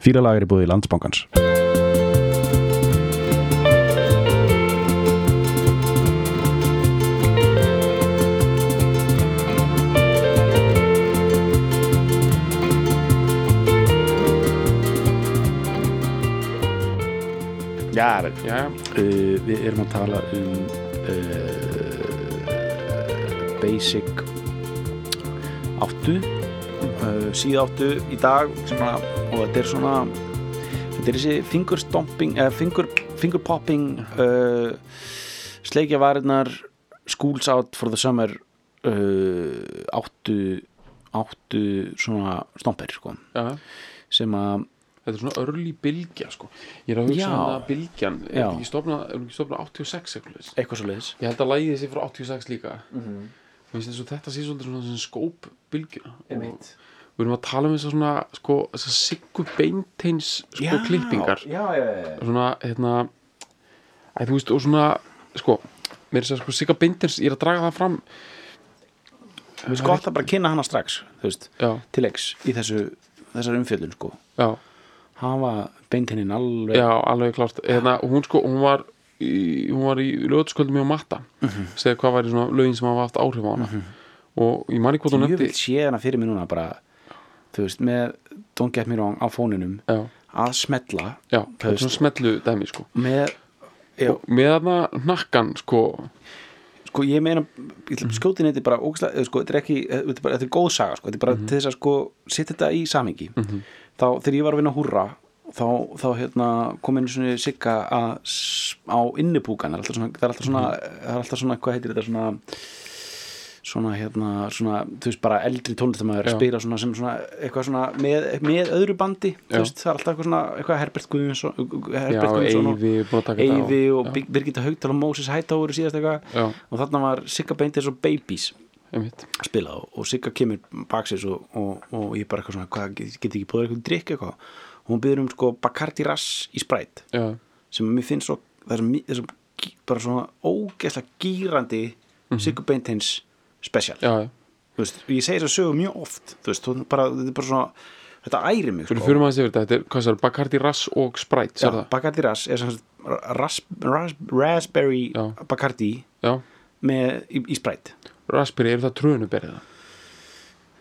Fýra lagar í búði landsbankans. Já, Já, uh, við erum að tala um uh, basic áttu uh, síð áttu í dag sem að, og þetta er svona þetta er þessi finger stomping eða finger, finger popping uh, sleikja varirnar schools out for the summer uh, áttu áttu svona stomper sko, já. Sem að Þetta er svona örli bylgja sko. Ég er að hugsa um það bylgjan Er ekki stofnað, stofnað 86 eitthvað eitthvað svo leiðis Ég held að lægið sé frá 86 líka. Mm -hmm. Þetta sé svolítið svona skóp bylgjuna. Og. Við erum að tala um þess að svona sko, þess að siggu beinteins sko klippingar. já, já, já. svona, hérna að þú veist, og svona, sko mér er að sko sigga beinteins, ég er að draga það fram. Finnst gott að bara kynna hana strax þú veist, Já, til leiks í þessu þessar umfjöldun sko. Já, hafa beintinnin alveg já, alveg klárt. Hérna, hún sko, hún var í, hún var í lögutsköldu mjög matta. Segja hvað væri svona lögin sem hafa haft áhrif á hana. Og ég man ekki hvort hún ég vil nefndi sé hana fyrir mig núna bara þú veist, með Don't Get Me Wrong á fóninum já, að smetla já, þetta er svona smetlu dæmi sko. Með já, með þarna hnakkan sko. Sko ég meina ég ætla að skjóti neitt bara ógæslega, eða, sko, þetta er ekki, þetta er, bara, þetta er góð saga sko, þetta er bara til þess að sko setja þetta í samingi þá þegar ég var að vinna húrra þá, þá hérna kom einu svona sigga á innipúkan það er alltaf svona, það er alltaf svona, það er alltaf svona hvað heitir þetta svona svona hérna, svona, þú veist bara eldri tónlistamæður Já. spila svona sem svona eitthvað svona með, með öðru bandi þú Já. veist, það er alltaf eitthvað svona eitthvað Herbert Guðmundsson já, Herbert Guðmundsson og Eyvi, að. Eyvi og Bir- Birgitta Haugtal og Moses Hightower síðast eitthvað. Já, og þarna var Sigga Beintis og Babies einmitt. að spila og, Sigga kemur baksins og, og, og ég bara eitthvað svona hvað, get, get ekki búið eitthvað drikk eitthvað? Og hún byrður um sko Bacardi Rass í Sprite já, sem mér finnst svo það er svo, bara svona ógeðslega gýrandi Sigga Beintins og ég segi þess að sögu mjög oft veist, bara, þetta er bara svona þetta æri mig sko. þetta, þetta er, Bacardi Rass og Sprite, Já? Bacardi Rass er sagt ras, ras, raspberry Já. Bacardi Já, með, í, í Sprite raspberry, er það trönuberið?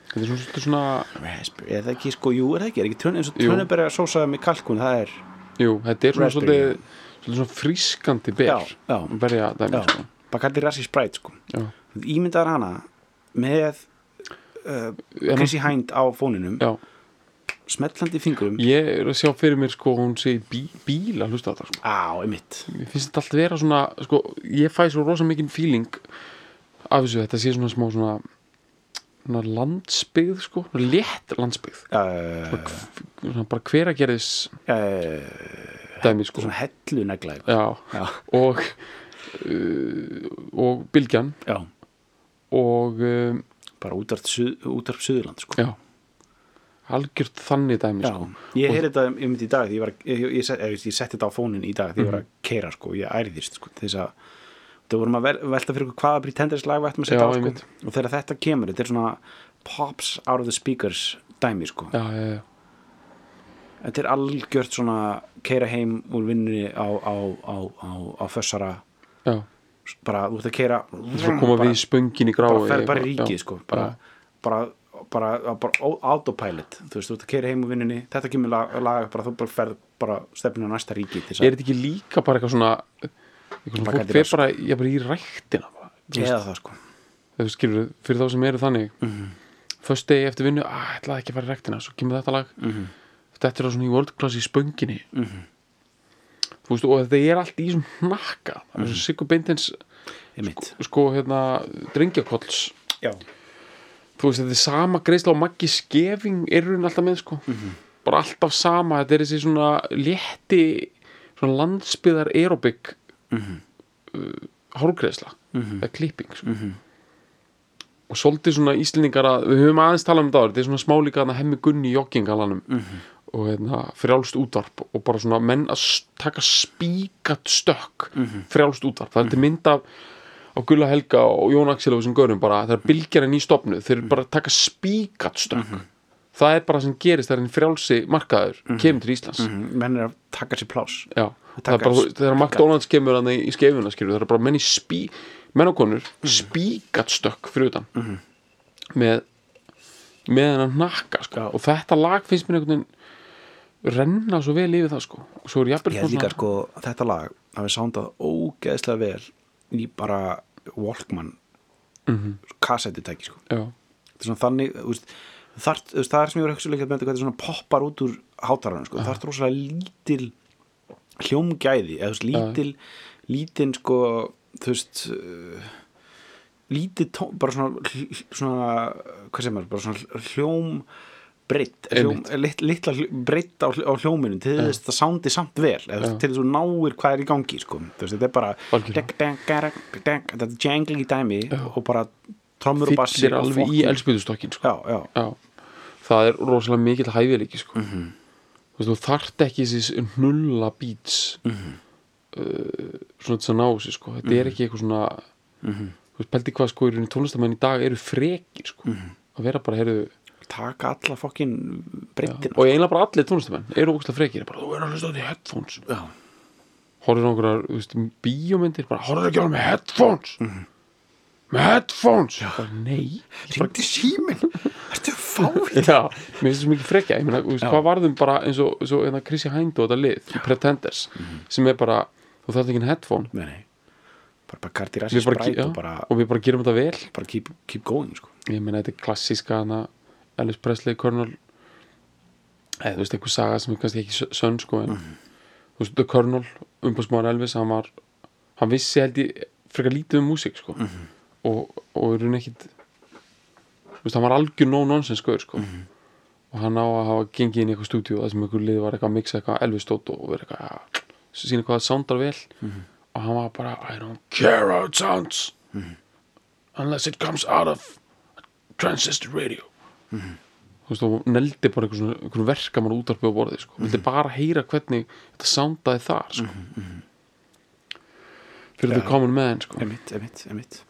Þetta er svona, svona, raspberry, er það ekki sko, jú, er það ekki, er ekki trön, eins og Jú. trönubæri sósaði með kalkun, það er jú, þetta er svona svolítið svona frískandi ber. Berja dæmi, sko. Bacardi Rass í Sprite sko Já. Ímyndaðar hana með uh, Chrissy Hind á fóninum. Já, smellandi fingurum ég er að sjá fyrir mér, sko, hún sé bí, bíl að hlusta á þetta, sko. á, einmitt. Mér finnst þetta allt vera svona, sko, ég fæ svo rosa mikinn feeling af þessu, þetta sé svona smá svona, svona landsbyggð, sko, svona létt landsbyggð. uh, Svona bara hver að gerðis uh, dæmi, sko. svona hellu já, og uh, og Bylgjan. Já, og um, bara útvarp Suðurland sko. Já. Algjört þannig dæmi Já, sko. ég heyrði þetta um þetta í dag ég, var, ég, ég, ég, set- ég, ég setti þetta á fónin í dag því ég var að keira sko, ég æriðist sko, þess að það vorum að vel, velta fyrir hvaða Pretenders lag við ættum að setja á sko, og þegar þetta kemur, þetta er svona pops out of the speakers dæmi sko, já, já, já, þetta er algjört svona keira heim úr vinnunni á, á, á, á, fössara já. Bara, þú ert að keira svo koma bara, við í spöngin í grái bara fer bara í ríkið sko, bara, bara bara, bara autopilot þú veist, þú ert að keira heim úr vinnunni þetta kemur lag, lag bara, þú bara ferð bara stefnir á næsta ríki er þetta ekki líka bara eitthvað svona eitthvað fólk fer bara, ég bara í veist, eða það sko þú skilur, fyrir þá sem eru þannig mm. -hmm. first day eftir vinnu, að, ég ætlaði ekki að fara í ræktina svo kemur þetta lag mm -hmm. þetta er á svona í world class í spönginni Mhm. Þú veist, og þetta er allt í þessum hnakka. Það er Mhm. svo Sigur Beintens einmitt, sko, hérna, drengjakolls já, þú veist, þetta er sama greiðsla og Maggi Skefing er hún alltaf með, sko. Bara alltaf sama, þetta er þessi svona létti, svona landsbyðar aerobik mm -hmm. uh, hárgreiðsla. Eða klipping, sko. Og svolítið svona íslendingar að við höfum aðeins talað um þetta þetta er svona smálíka að hemmi gunni í joggingalanum og hérna, frjálst útvarp og bara svona menn að taka spíkat stökk frjálst útvarp, það er til mynd af á Gulla Helga og Jón Axel og þessum görum bara þegar bylgjarinn í stopnu, þeir eru bara að taka spíkat stökk. Það er bara sem gerist þegar einn frjálsi markaður kemur til Íslands. Mhm, menn er að taka sér pláss. Já, það er bara, þegar McDonalds kemur hann í skeifuna skilur, það er bara menn í spí menn og konur spíkat stökk fyrir utan. Með með hennan hnakka sko. Og þetta lag finnst mér einhvern veginn renna svo vel yfir það sko. Og svo er jafnvel ég svona- líka sko þetta lag hafi sándað ógeðslega vel í bara Walkman Mhm. kassettitæki sko. Já, þetta er svona þannig veist, þar, veist, það er sem ég var líka með þetta þetta svona poppar út úr hátararinn sko. það er rosalega lítil hljómgæði eða lítil lítin sko þú veist uh, lítið tón, bara svona, svona hvað sem er, bara svona hljóm breytt, lit, litla breytt á, á hljóminu til þess að það sándi samt vel eða, Já. til þess að þú náir hvað er í gangi sko. veist, þetta er bara dek, dek, dek, þetta er jangling í dæmi og bara trommur og bassi fyllir og alveg í elspýðustokkin sko. já, já, Já, það er rosalega mikill hæfileiki sko. Mhm. þú veist, þú þarft ekki þessi nulla beats Mhm. uh, svona þess að ná sér sko. þetta er ekki eitthvað svona Mhm. þú veist, pældi hvað sko, í tónlistamenn í dag eru frekir sko. Mhm. að vera bara, heyrðu taka alla fokkin breyttina. Og eiginlega bara allir tónlistamenn eru ógustlega frekir. Bara, þú er að hlusta á því headphones. Já, horfður á einhverjar, bíómyndir bara, horfður ekki á það með headphones. Mhm. með headphones. Bara, nei. Ringdi símin ertu fáið Já, mér finnst það svo mikið frekja. Ég meina, veist, Já. hvað varðum bara eins og, eins og eina Chrissy Hind og þetta lið í Pretenders Mhm. sem er bara, þú þarft ekki en headphone. Nei, nei. Bara Bacardi Rassi við bara, Sprite já, og bara, og við bara gerum þetta vel. Bara keep, keep going sko. ég meina þetta er klassíska hana Elvis Presley, Colonel eða þú veist, einhver saga sem er kannski ekki sö- sönn sko, en þú veist, The Colonel umbúrsmáður Elvis, hann var hann vissi held ég frekar lítið um músík sko, og, og er hún ekkit þú veist, hann var algjör no nonsense skoður sko og hann á að hafa gengið inn í eitthvað stúdíu það sem einhver lið var eitthvað að mixa eitthvað Elvis stótt og verið eitthvað ja, sína hvað það soundar vel. Og hann var bara I don't care how it sounds unless it comes out of transistor radio þú veist og neldi bara einhver, svona, einhver verkamann útarpi á borðið sko. vildi bara heyra hvernig þetta soundaði þar sko. fyrir Já. the common man sko. emitt, emitt, emitt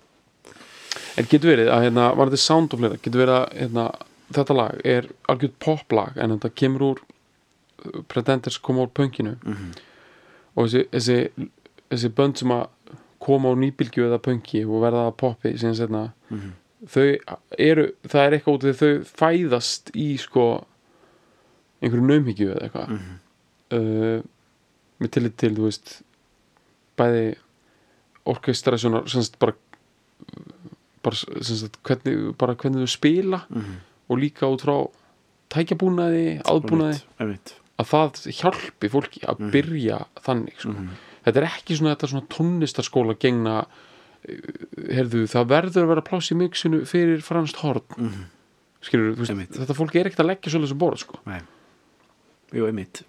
En getur verið að hérna, var þetta sound og fleira, getur verið að hérna, þetta lag er algjörð poplag en þetta kemur úr uh, Pretenders koma úr pönkinu og þessi, þessi, þessi bönd sem að koma úr nýbylgju eða pönki og verða að poppi síðan setna þau eru, það er eitthvað út af því þau fæðast í sko einhverju naumhyggju eða eitthvað. Uh, með tillit til, þú veist bæði orkestrasjónar sem sagt bara bara, sagt, hvernig, bara hvernig þau spila og líka út frá tækjabúnaði, aðbúnaði að það hjálpi fólki að byrja þannig sko. þetta er ekki svona þetta svona tónlistarskóla gengna herðu, það verður að vera pláss í mixinu fyrir franst horn mm -hmm. skilur, þú Einmitt. veist, þetta fólki er ekkert að leggja svolítið sem borð sko. nei jú, emitt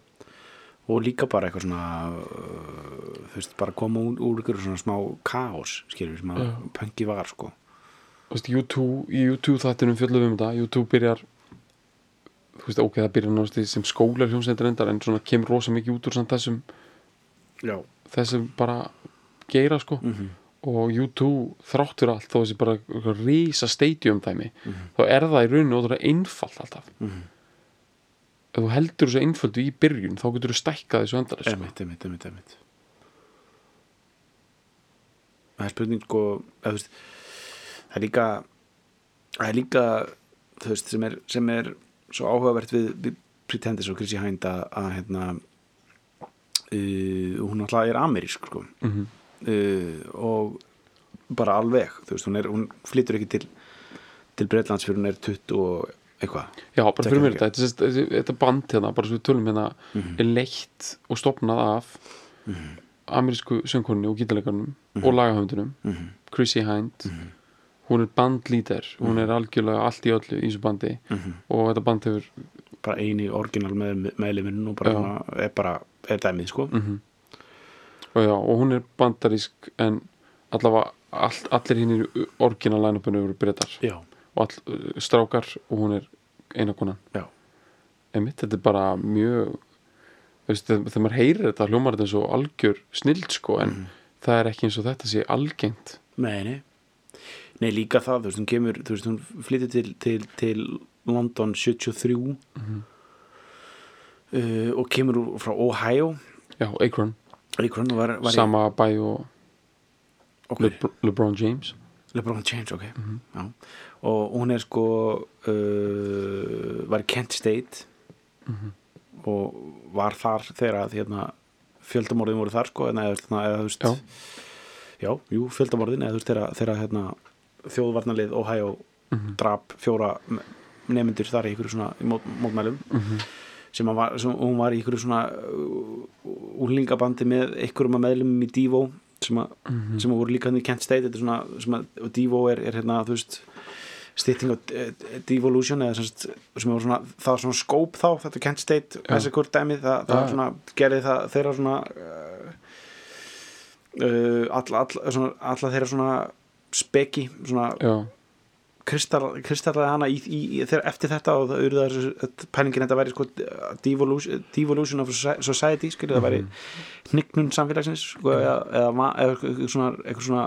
og líka bara eitthvað svona uh, þú veist, bara koma úr, úr ykkur svona smá kaos, skilur sem að Já. pönki var, sko Þú veist, U2, í U2 þættinum fjöllum við um þetta U2 byrjar þú veist, ok, það byrjar náttúrulega sem skólar hljómsveitir endar en svona kemur rosa mikið út úr þessum já, þessum bara geira sko og U2 þráttur allt þó þessi bara rísa stadium dæmi þá er það í rauninu ótrúlega einfalt alltaf. Ef þú heldur þessu einföldu í byrjun þá getur þú stækkað þessu endar sko. emitt, emitt, emitt, emitt það er spurning sko eða, þú veist, það er líka það er líka veist, sem er, sem er svo áhugavert við, við Pretenders og Chrissy Hind að, hérna uh, hún alltaf er amerísk sko. Mhm. Uh, og bara alveg þú veist, hún, er, hún flytur ekki til til Breitlands fyrir hún er 20 og eitthvað. Já, bara fyrir mér þetta þetta, þetta, þetta band hérna, bara svo við tölum hérna er leitt og stopnað af amerísku söngkonni og gítarleikarnum og lagahöfundunum Chrissy Hind. Hún er bandlíder, hún er algjörlega allt í öllu í þessu bandi og þetta band hefur bara eini orginal með, meðliminn og bara Já. er bara er dæmið sko og, já, og hún er bandarísk en allavega all, allir hinn í orginal line-upinu eru breytar já, og all, uh, strákar og hún er eina konan. Já, Einmitt, þetta er bara mjög veist, þegar maður heyrir þetta hljómar þetta eins og algjör snild sko en það er ekki eins og þetta sé algengt. Nei, nei. Nei líka það, þú veist, hún kemur þú veist, hún flyttir til, til, til London 73 Mhm. uh, og kemur frá Ohio. Já, Akron var, var sama bæ og í, Le LeBron James LeBron James, ok Mhm. Já. og hún er sko uh, var í Kent State Mhm. og var þar þegar að hérna, fjöldamorðin voru þar sko, eða, eða, þú veist Já. já, jú, fjöldamorðin eða þú veist þegar, þegar hérna, þjóðvarnarlið Ohio Mhm. drap fjóra nefnendur þar í ykkur svona í mót, mótmælum Mhm. Sem, var, sem hún var í ykkur svona uh, úlingabandi með einhverjum að meðlumum í Divo sem, að, Mhm. sem að voru líka hann í Kent State. Svona, sem að, og Divo er, er hérna, þú veist stytting á eh, Devolution eða sem, sem var svona, það var svona skóp þá þetta Kent State, hvort dæmið það, það var svona, gerði það þeirra svona uh, uh, alla, alla, svona, alla þeirra svona speki, svona já, kristall, kristallaði hana í, í, í, eftir þetta og það þessu pælingin þetta væri sko devolution, devolution of society skilur það væri hnignun samfélagsins sko, eða, eða, ma- eða eitthvað svona, eitthvað svona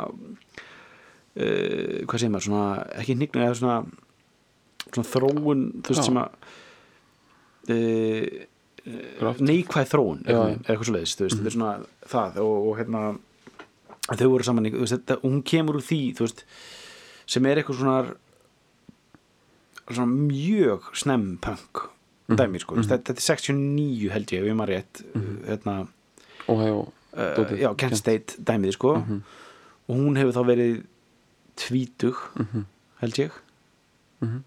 uh, hvað segir maður svona, ekki hnignun eða svona, svona þróun þú veist sem að uh, neikvæð þróun eitthvað, eða eitthvað svo leiðis þú veist, þetta er svona það og, og hérna þau voru saman, þú veist, þetta, hún kemur úr því þú veist, sem er eitthvað svona svona mjög snemm punk dæmi sko, mm þetta, þetta er 69 held ég, ég maður rétt hérna, Ohio, uh, já, Kent. State dæmið sko. Og hún hefur þá verið tvítug Mhm. held ég. Mhm.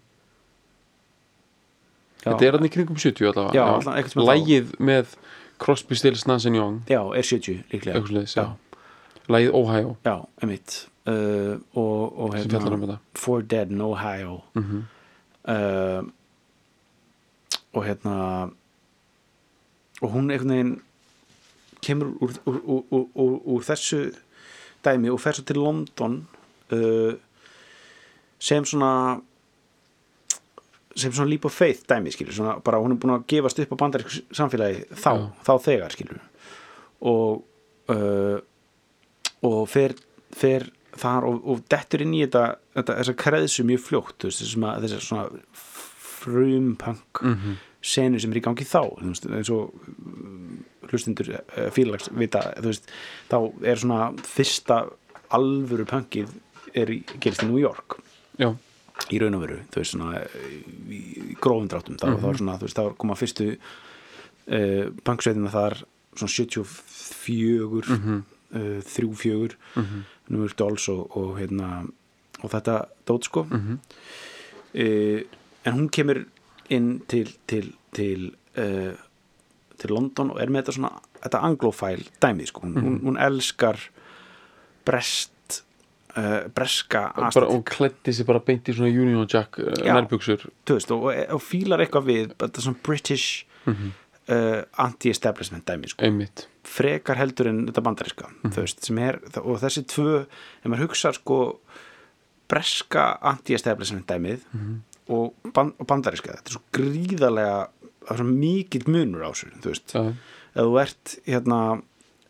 Já. þetta er í kringum 70 allavega Já, þá. Lægið með Crosby, Stills, Nansen Young. Já, er 70 líklega. Sliðis, já, Lægið Ohio, já, emitt uh, og, og um hérna þetta. For Dead in Ohio. Mhm. Uh, og hérna og hún einhvern veginn kemur úr, úr, úr, úr, þessu dæmi og fer svo til London uh, sem svona sem svona leap of faith dæmi skilur, svona bara hún er búin að gefast upp á bandarísku samfélagi þá, Já. þá þegar skilur og uh, og fer, fer þar og, og dettur inn í þetta, þetta þessa kreðsu mjög fljótt þessar svona frumpunk Mhm. senu sem er í gangi þá eins og um, hlustundur uh, fílags vita veist, þá er svona fyrsta alvöru punkið er gerist í New York já, í raun og veru þú veist svona í, í grófum dráttum þá, þá er svona þú veist þá koma fyrstu uh, punksveitina þar svona 74 Mhm. uh, 34 Mhm. York Dolls og, og hérna og þetta dót sko Mhm. uh, en hún kemur inn til til, til uh, til London og er með þetta svona þetta anglofæl dæmið sko hún, hún, hún elskar brest uh, breska aesthetic. og klætti sér bara beint í svona Union Jack uh, þú veist, og, og fílar eitthvað við þetta svona British Mhm. Uh, anti-establishment dæmi sko. frekar heldur en þetta bandaríska þú veist, sem er, og þessi tvö ef maður hugsa sko breska anti-establishment dæmið og, ban, og bandaríska þetta er svo gríðarlega er mikill munur á þessu þú veist, já, ef þú ert hérna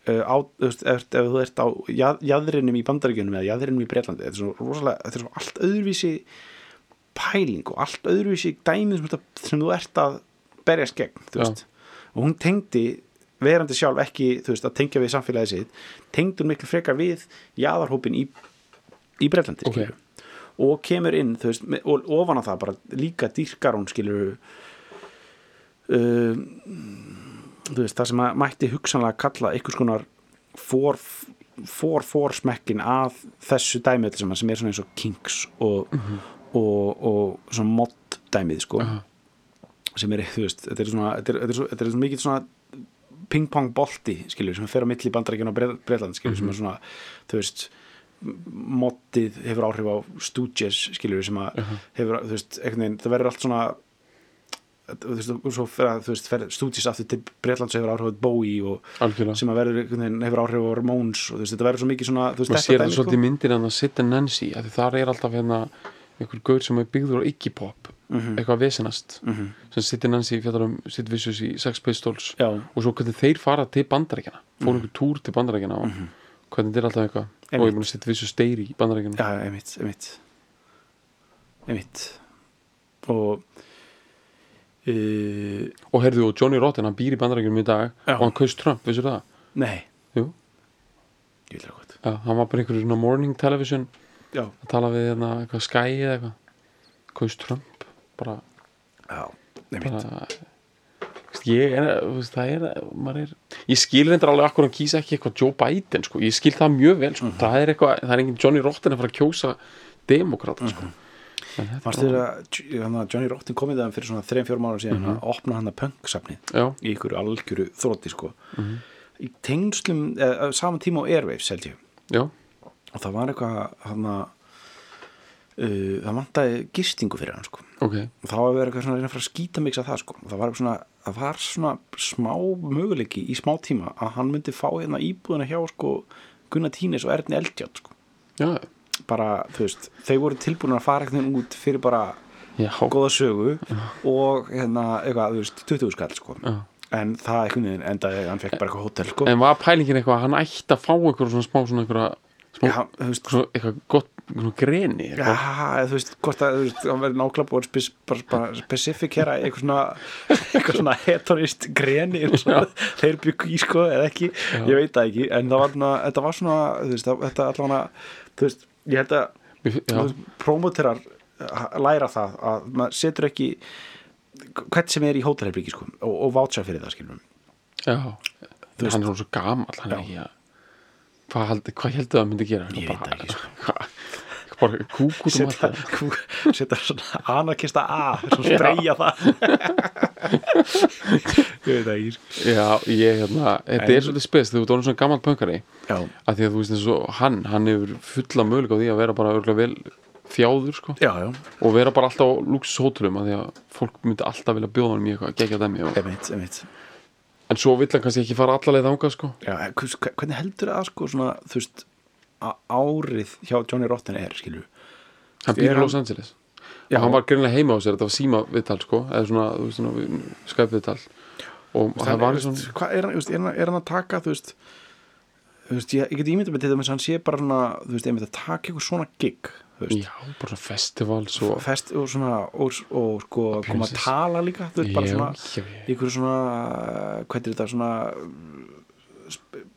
uh, á, veist, ef, ef þú ert á jað, jaðrinum í bandaríkjunum eða jaðrinum í Breitlandi þetta er svo rosalega, þetta er svo allt öðruvísi pæling og allt öðruvísi dæmið sem, sem þú ert að berjast gegn, þú veist og hún tengdi, verandi sjálf ekki þú veist, að tengja við samfélagið sitt tengdi hún miklu frekar við jaðarhópin í, í Breitlandi Ok. skilur og kemur inn, þú veist, með- og ofan á það bara líka dýrkar hún skilur uh, þú veist, það sem að mætti hugsanlega kalla einhvers konar for, for, for smekkin að þessu dæmi öllu saman sem er svona eins og Kings og, og, og svona mod dæmið sko Aha. Sem er, þú veist, þetta er svona þetta er, þetta er, svo, þetta er mikið svona ping-pong bolti, skilur, sem fer á milli bandarækjana og Breitland, skilur, sem er svona þú veist, moddið hefur áhrif á Stooges, skilur, sem að hefur, þú veist, einhvern veginn, það verður allt svona þú veist, að, Stooges aftur til Breitland sem hefur áhrif á Bowie og algjörlega. sem að verður, einhvern veginn, hefur áhrif á Ramones og þú veist, þetta verður svo mikið svona, þú veist, maður sér dæmi, svolítið í myndin að Sid and Nancy að þar er alltaf hérna einhver gaur sem er byggður á Iggy Pop Mhm. eitthvað vesenast Mhm. sem Sid and Nancy fjallar um Sid Vicious í Sex Pistols Já, og svo hvernig þeir fara til bandarækjana fóru einhver túr til bandarækjana og hvernig þeir alltaf eitthvað og ég Einmitt. mun að Sid Vicious deyri í bandarækjana já, einmitt, einmitt einmitt og uh, og heyrðu, og Johnny Rotten, hann býr í bandarækjum í dag Já. og hann kaust Trump, vissur það? nei, Jú, ég vil gott já, hann var bara einhverju svona morning television já, að tala við hérna, eitthvað Sky eða eitthvað. Kaust Trump bara, já, bara ég er, það er, er ég skil reyndar alveg akkur hann kýsa ekki eitthvað Joe Biden, sko, ég skil það mjög vel sko. það er eitthvað, það er engin Johnny Rotten að fara að kjósa demokrata, sko. En þetta er fannst bara- þér að hann að Johnny Rotten komið það fyrir svona 3-4 mánu síðan að opna hann að punk-safnið já, í ykkur algjöru þrótti sko. Í tengslum, eða saman tíma á Airwaves held ég. Já, og það var eitthvað hann að uh, það vantaði gistingu fyrir hann sko. Ok. Og þá var verið eitthvað svona að reyna að fara að skýta að það sko. Það var svona, það var svona smá möguleiki í smá tíma að hann myndi fá hérna íbúðina hjá sko Gunnar Tínes og Erni Eldjátt sko. Já, bara, þú veist, þau voru tilbúin að fara eitthvað út fyrir bara já, góða sögu og hérna, eitthvað, þú veist, 20 skall sko. Já. En það eitthvað niður endaði, hann fekk bara eitthvað hótel sko. En var pælingin eitthvað að hann ætti að fá eitthvað svona smá svona eitthvað smá, Já, þú veist, svona eitthvað gott svona greni Já, eitthvað. eða þú veist, hvort að þú veist, hann verður nákvæmlega búin spes, bara, bara specific hér að eitthvað svona eitthvað svona hetonist greni þeir byggu í sko eða ekki, ég veit það ekki en það var svona, þetta var svona þú veist, þetta allavega, þú veist ég held að Já, uh, læra það að maður setur ekki hvert sem er í hótelherbyggi sko og, og vátsa fyrir það skilum já. Hann er svona svo gamall hann er Já. ekki að Hvað, heldur það að myndi gera? Ég veit ekki, sko. Hvað, bara kúk út um setja, alltaf. setja svona anarkista A svo spreyja það. Ég veit ekki sko. Já, ég hérna, þetta er svolítið spes þegar þú tónum svona gammal pönkari. Já, að því að þú veist eins og hann, hann hefur fulla möguleika á því að vera bara örgulega vel þjáður sko. Já, já, og vera bara alltaf á luxushótelum að því að fólk myndi alltaf vilja bjóða hann í eitthvað gegja dæmi og, emitt, emitt en svo vill hann kannski ekki fara allalegð þangað sko. Hvers- hvernig heldur það sko svona, veist, að árið hjá Johnny Rotten er, skilju hann Er býr í Los Angeles. Já. hann var greinlega heima á sér, þetta var síma viðtal sko, eða svona, svona Skype viðtal og það var svona er, er, hann, er hann að taka, þú veist þú veist, ég, ég get ímyndað með að hann sé bara svona, þú veist, einmitt að taka eitthvað svona gig, já, bara festivals og fest og svona, og, og sko koma að tala líka, þú veist, bara Já, svona já, já. einhverju svona, hvað er þetta, svona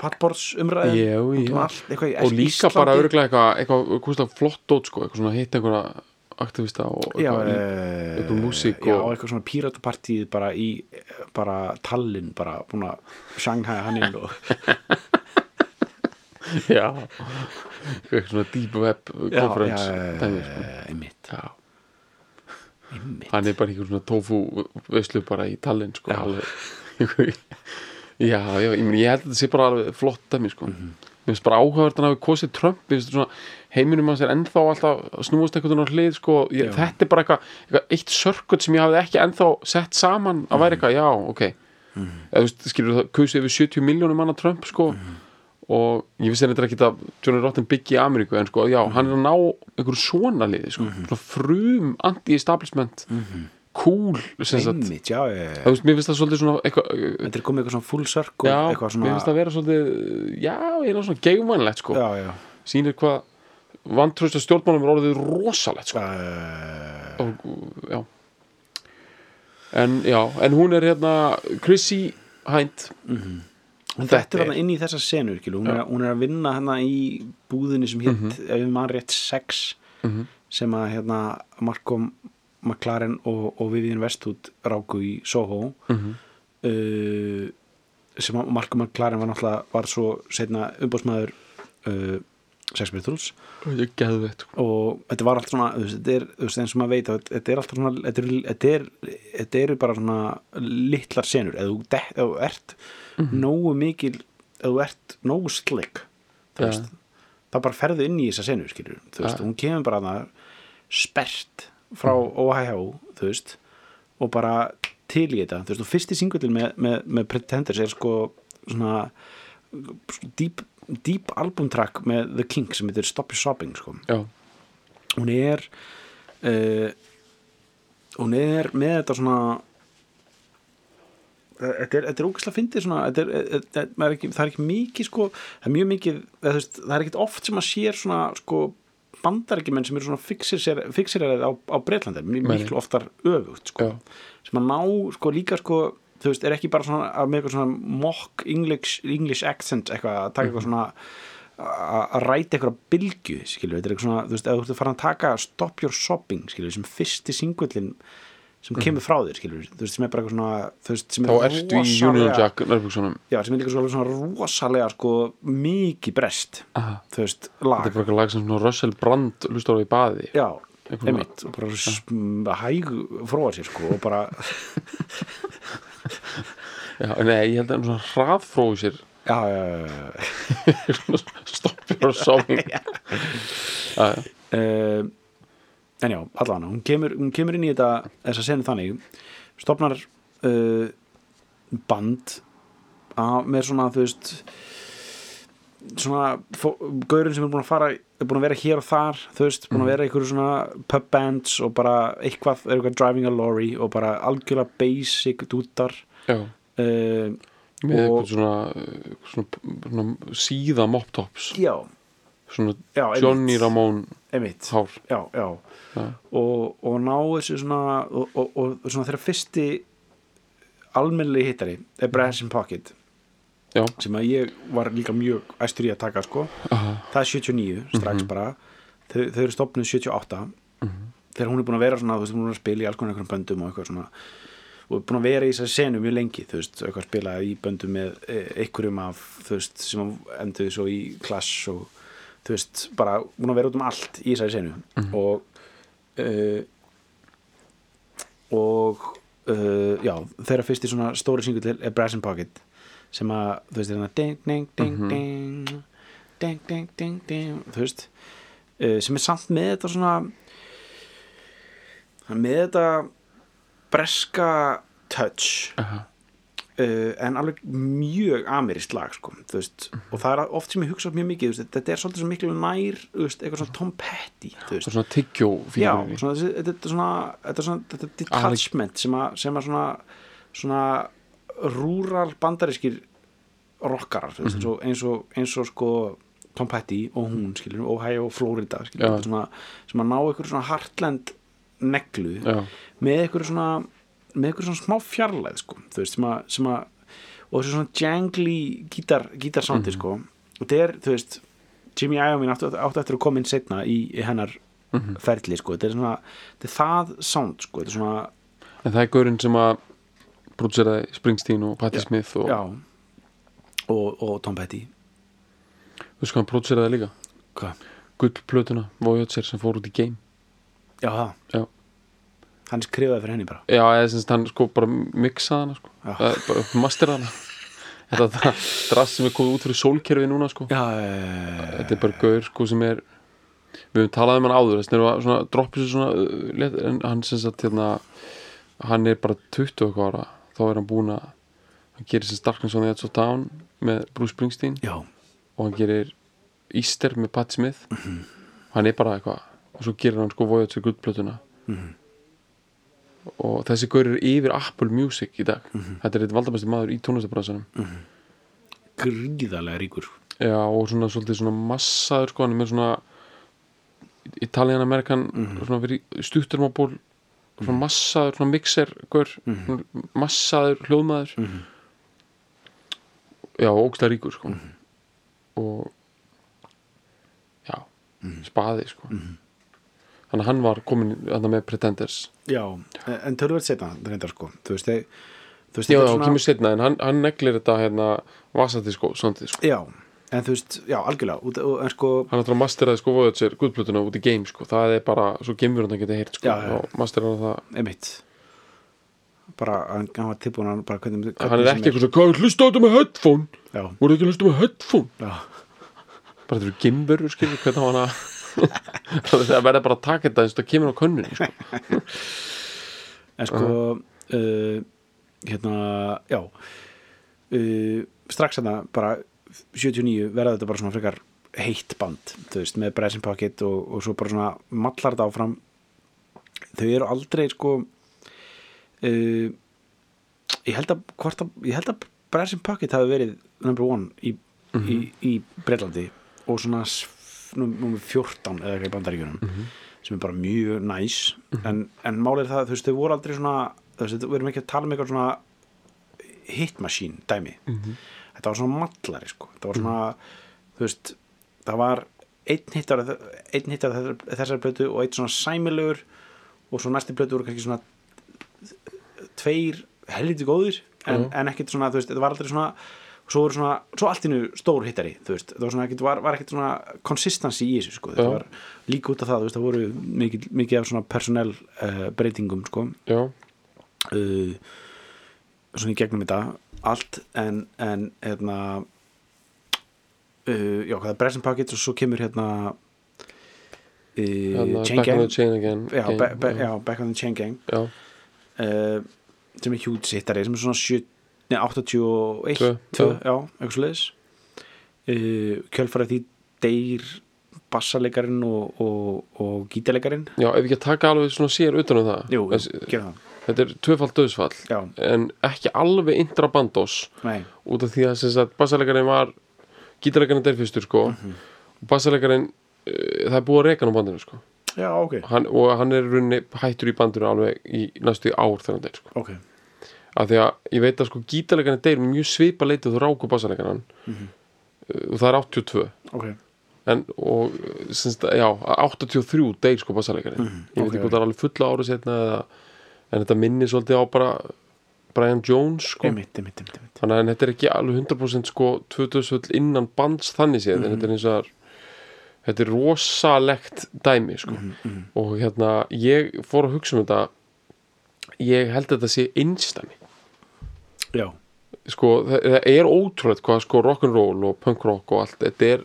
pallborðs umræði Já, já. eitthvað í og líka bara örgulega eitthvað, eitthvað, eitthvað flott dót sko, eitthvað svona hitt einhverja aktivista og já, eitthvað, eh, eitthvað músík já, og- eitthvað svona píratapartíð bara í bara Tallinn bara búin að Shanghai hann inn og já eitthvað svona deep web conference sko. einmitt hann er bara einhver svona tofu veislu bara í Tallinn sko, Já. já, ég, meni, ég held að þetta sé bara alveg flott dæmi sko. Mhm. mér finnst bara áhugavert að hafi kosið Trump heiminum hans er ennþá alltaf snúast einhvern veginn á hlið sko. ég, þetta er bara eitthvað, eitthvað eitt sörkut sem ég hafði ekki ennþá sett saman að Mhm. væri eitthvað, já, ok eða þú skilur það, kausið yfir 70 miljónum manna Trump sko Mhm. Og ég vissi þetta ekki að Johnny Rotten byggi í Ameríku en sko, já, hann er að ná einhverju svona liði, sko, Mhm. svona frum anti-establishment. Cool, sem sagt, einmitt, já, já. þú veist, mér finnst það svolítið svona eitthvað, þetta er komið eitthvað svona full circle já, eitthvað mér svona finnst það vera svolítið já, eina svona geigvænlegt, sko. Já, sýnir hvað vantrösta stjórnmálum er orðið rosalegt, sko. Uh, og, já. En, já, en hún er hérna Chrissy Hind hún er- þarna inn í þessa senu hún, er, hún er að vinna hérna í búðinni sem hétt, Mhm. ef við mann rétt sex sem að hérna Marko McLaren og, og Vivian Westwood ráku í Soho. Mhm. uh, sem að Marko McLaren var náttúrulega var svo setna umbóðsmaður uh, Sex Pistols. Sko. Og þetta var allt svona þetta er, eins og maður veit þetta er alltaf svona þetta, er, er, eru bara svona litlar senur. Ef þú, de, þú ert nógu mikil ef þú ert nógu slick þú Ja. það bara ferðu inn í þessa senur skilur, þú veist, Ja. hún kemur bara þarna spert frá OHH þú veist, og bara til í þetta, þú veist, og fyrsti singullin með, með, með Pretenders er sko svona deep, deep albumtrack með The King sem heitir Stop Your Sobbing sko já, hún er uh, hún er með þetta svona þetta er, er ógæslega fyndið er, maður er ekki, það er ekki mikið sko, það er mjög mikið það er ekkit oft sem að sér svona sko bandarækjumenn sem eru svona fixirarið á, á Breitlandi miklu oftar öfugt sko. Sem að ná sko líka sko þú veist, er ekki bara svona að með eitthvað svona mock English, English accent eitthvað að taka eitthvað svona að að ræta eitthvað bylgju, skilur þetta er eitthvað svona, þú veist, ef þú ert að fara að taka Stop Your Sobbing, skilur, sem fyrsti singullin sem kemur frá þér, skilur þú veist, sem er bara eitthvað svona, veist, sem er Þá ertu í Union Jack nærbuksunum já, sem er líka svona, svona rosalega sko mikið brest Aha. þú veist, Þetta lag er bara eitthvað lag sem svona Russell Brand lustar á í baði. Já, einmitt. og bara sm- hæg fróa sér sko og bara, Já, nei, ég held að svona hraðfróðu sér. Já, já, já, stoppir og sáning Já, já, en já, allan hún kemur, hún kemur inn í þetta þessa senu þannig stopnar uh, band að, með svona, þú veist svona gaurinn sem er búin að fara er búin að vera hér og þar þú veist, búin að vera einhverju svona pub bands og bara eitthvað, er eitthvað driving a lorry og bara algjörlega basic dútar. Uh, Með eitthvað svona, svona, svona síða mop tops. Já, Svona já, Johnny einmitt. hár. Já Já. Og, og ná þessu svona og, og, og svona þeirra fyrsti almennilegi hittari er Brass in Pocket Já, sem að ég var líka mjög æstur í að taka sko. Aha, það er 79 strax bara. Þau, þau eru stopnuð 78 þegar hún er búin að vera svona þú veist, hún er búin að spila í alls konar einhverjum böndum og eitthvað svona og er búin að vera í þessari senu mjög lengi þú veist, eitthvað að spila í böndum með eh, einhverjum af, þú veist, sem endur svo í Clash og þú veist, bara búin að vera út um allt í þessari senu. Og uh, og uh, já, þeirra fyrsti svona stóri singull er Brass in Pocket sem að, þú veist, er hérna ding, ding, ding, ding ding, ding, ding, ding þú veist, uh, sem er samt með þetta svona með þetta breska touch. Aha, uh, en alveg mjög amirist lag sko, þú veist, og það er oft sem ég hugsa mjög mikið, þú veist, þetta er svolítið svo miklu nær, þú veist, eitthvað svona Tom Petty þú veist, svona tyggjó já, svona, þetta er svona þetta er svona, þetta er detachment sem að, sem að svona svona rúral bandarískir rockarar, þú veist, eins, og, eins, og, eins og sko Tom Petty og hún, skilur, Ohio og Florida, þetta er svona sem að ná ykkur svona heartland neglu Já, með ykkur svona með ykkur svona smá fjarlæð sko, þú veist, sem að, sem að og þessu svona jangly gítar, gítarsándi sko, og þetta er, þú veist Jimmy Iovine áttu eftir að koma inn setna í, í hennar ferli sko, þetta er svona, þetta er það sound sko, þetta er svona, en það er gaurinn sem að brútseraði Springsteen og Patti Smith og já. Og, og Tom Petty. Þú veist hvað hann brútseraði líka? Hvað? gullplötuna, Voyager sem fór út í game. Já, það, Já, hann skrifaði fyrir henni bara. Já eða sem sagt hann sko bara mixaði hana sko. Bara masteraði hana. Þetta drass sem er komið út fyrir sólkerfi núna sko. Já, þetta er bara gaur sko sem er við höfum talað um hann áður þess að droppið sér svona uh, en hann sem sagt hérna hann er bara 20 og eitthvað ára. Þá er hann búinn að hann gerir sem Darkness on the Edge of Town með Bruce Springsteen. Já, og hann gerir Easter með Pat Smith. Hann er bara eitthvað og svo gerir hann sko Voyager gullplötuna og þessi gaur er yfir Apple Music í dag. Þetta er eitt valdamesti maður í tónlistabransanum gríðarlega ríkur. Já, og svona svolítið svona massaður sko, hann er með svona Italian American svona verið stuttur á ból svona massaður, svona mixer gaur, svona massaður hljóðmaður. Já, og ógstlega ríkur sko. Og já, spaði sko þannig að hann var komin þarna með Pretenders. Já, en tölvöld setna reyndar sko, þú veist, þeir þú veist, Já, þetta er svona- kemur setna en hann, hann neglir þetta hérna vasati sko, svondið sko. Já, en þú veist, já, algjörlega út, og, en sko, hann ætlar að masteraði sko Voyager guðplötuna út í game sko, það er bara svo gemur hann að geta heyrt sko, og masteraði það. Einmitt. Bara, hann, hann var tilbúin að bara hvernig, hvernig hann er ekki eitthvað svo, hvað, hlusta á þetta með headphone? Já, voru ekki að hlusta með headphone? Já, bara þetta eru gimverur, skilur, hvernig á hann að það verður bara að taka þetta eins og það kemur á könnunni sko. en sko uh, hérna, já uh, strax hérna bara 79 verða þetta bara svona frekar heitt band, þú veist, með Bressin Pocket og, og svo bara svona mallar þetta áfram. Þau eru aldrei sko uh, ég held að að, ég held að Bressin Pocket hafi verið number one í, í, í Breitlandi og svona nummer 14 eða eitthvað í bandaríkjunum sem er bara mjög næs. En, en málið er það, þú veist, þau voru aldrei svona veist, við erum ekki að tala um eitthvað svona hit machine dæmi. Þetta var svona mallari sko. Þetta var svona, þú veist það var einn hittar einn hittar þessar, þessar plötu og einn svona sæmilegur og svo næsti plötu voru kannski svona tveir helviti góðir en, en ekkert svona, þú veist, þetta var aldrei svona svo voru svona, svo allt innu stór hittari þú veist, það var svona ekkert, var, var ekkert svona consistency í þessu, sko, þetta var líka út af það, þú veist, það voru mikið, mikið af svona personnel uh, breytingum, sko. Uh, svona í gegnum þetta allt en, en hérna uh, já, hvað er Present Package og svo kemur hérna hérna, Chain back Gang. chain again já, gang, be, be, já, Back on the Chain Gang. Sem er hjút sittari sem er svona 7, nei, 81 Tvö, 2, já. eitthvað svo leiðis uh, kjölfarið því deyr bassalegarinn og, og, og gítalegarinn já, ef ekki að taka alveg svona sér utan um það. Jú, gera það. Þetta er tvöfald döðsfall já, en ekki alveg intrabandos nei, út af því að, sagt, bassalegarinn var gítarleikarinn der fyrstur sko. Mhm. og bassalegarinn uh, það er búið að reka hann á bandinu sko. Já, ok. Hann, og hann er í rauninni hættur í bandinu alveg í næstu ár þegar hann deyr sko. Ok, af því að ég veit að sko gítarleikarinn deyr mjög svipa leitið þú ráku bassalegarinn Mhm. uh, og það er 82 ok. En og semst, já, 83 deyr sko bassalegarinn ég veit ok, ekki hvað það er alveg fulla ára setna eða, en þetta minnir svolítið á bara Brian Jones sko. Einmitt, einmitt, einmitt. þannig að þetta er ekki alveg 100% sko 2000 innan bands þannig séð en þetta er eins og að þetta er rosalegt dæmi sko. Og hérna ég fór að hugsa um þetta. Ég held að þetta sé einstæmi já, sko það, er ótrúlega hvað sko rock'n'roll og punk rock og allt þetta er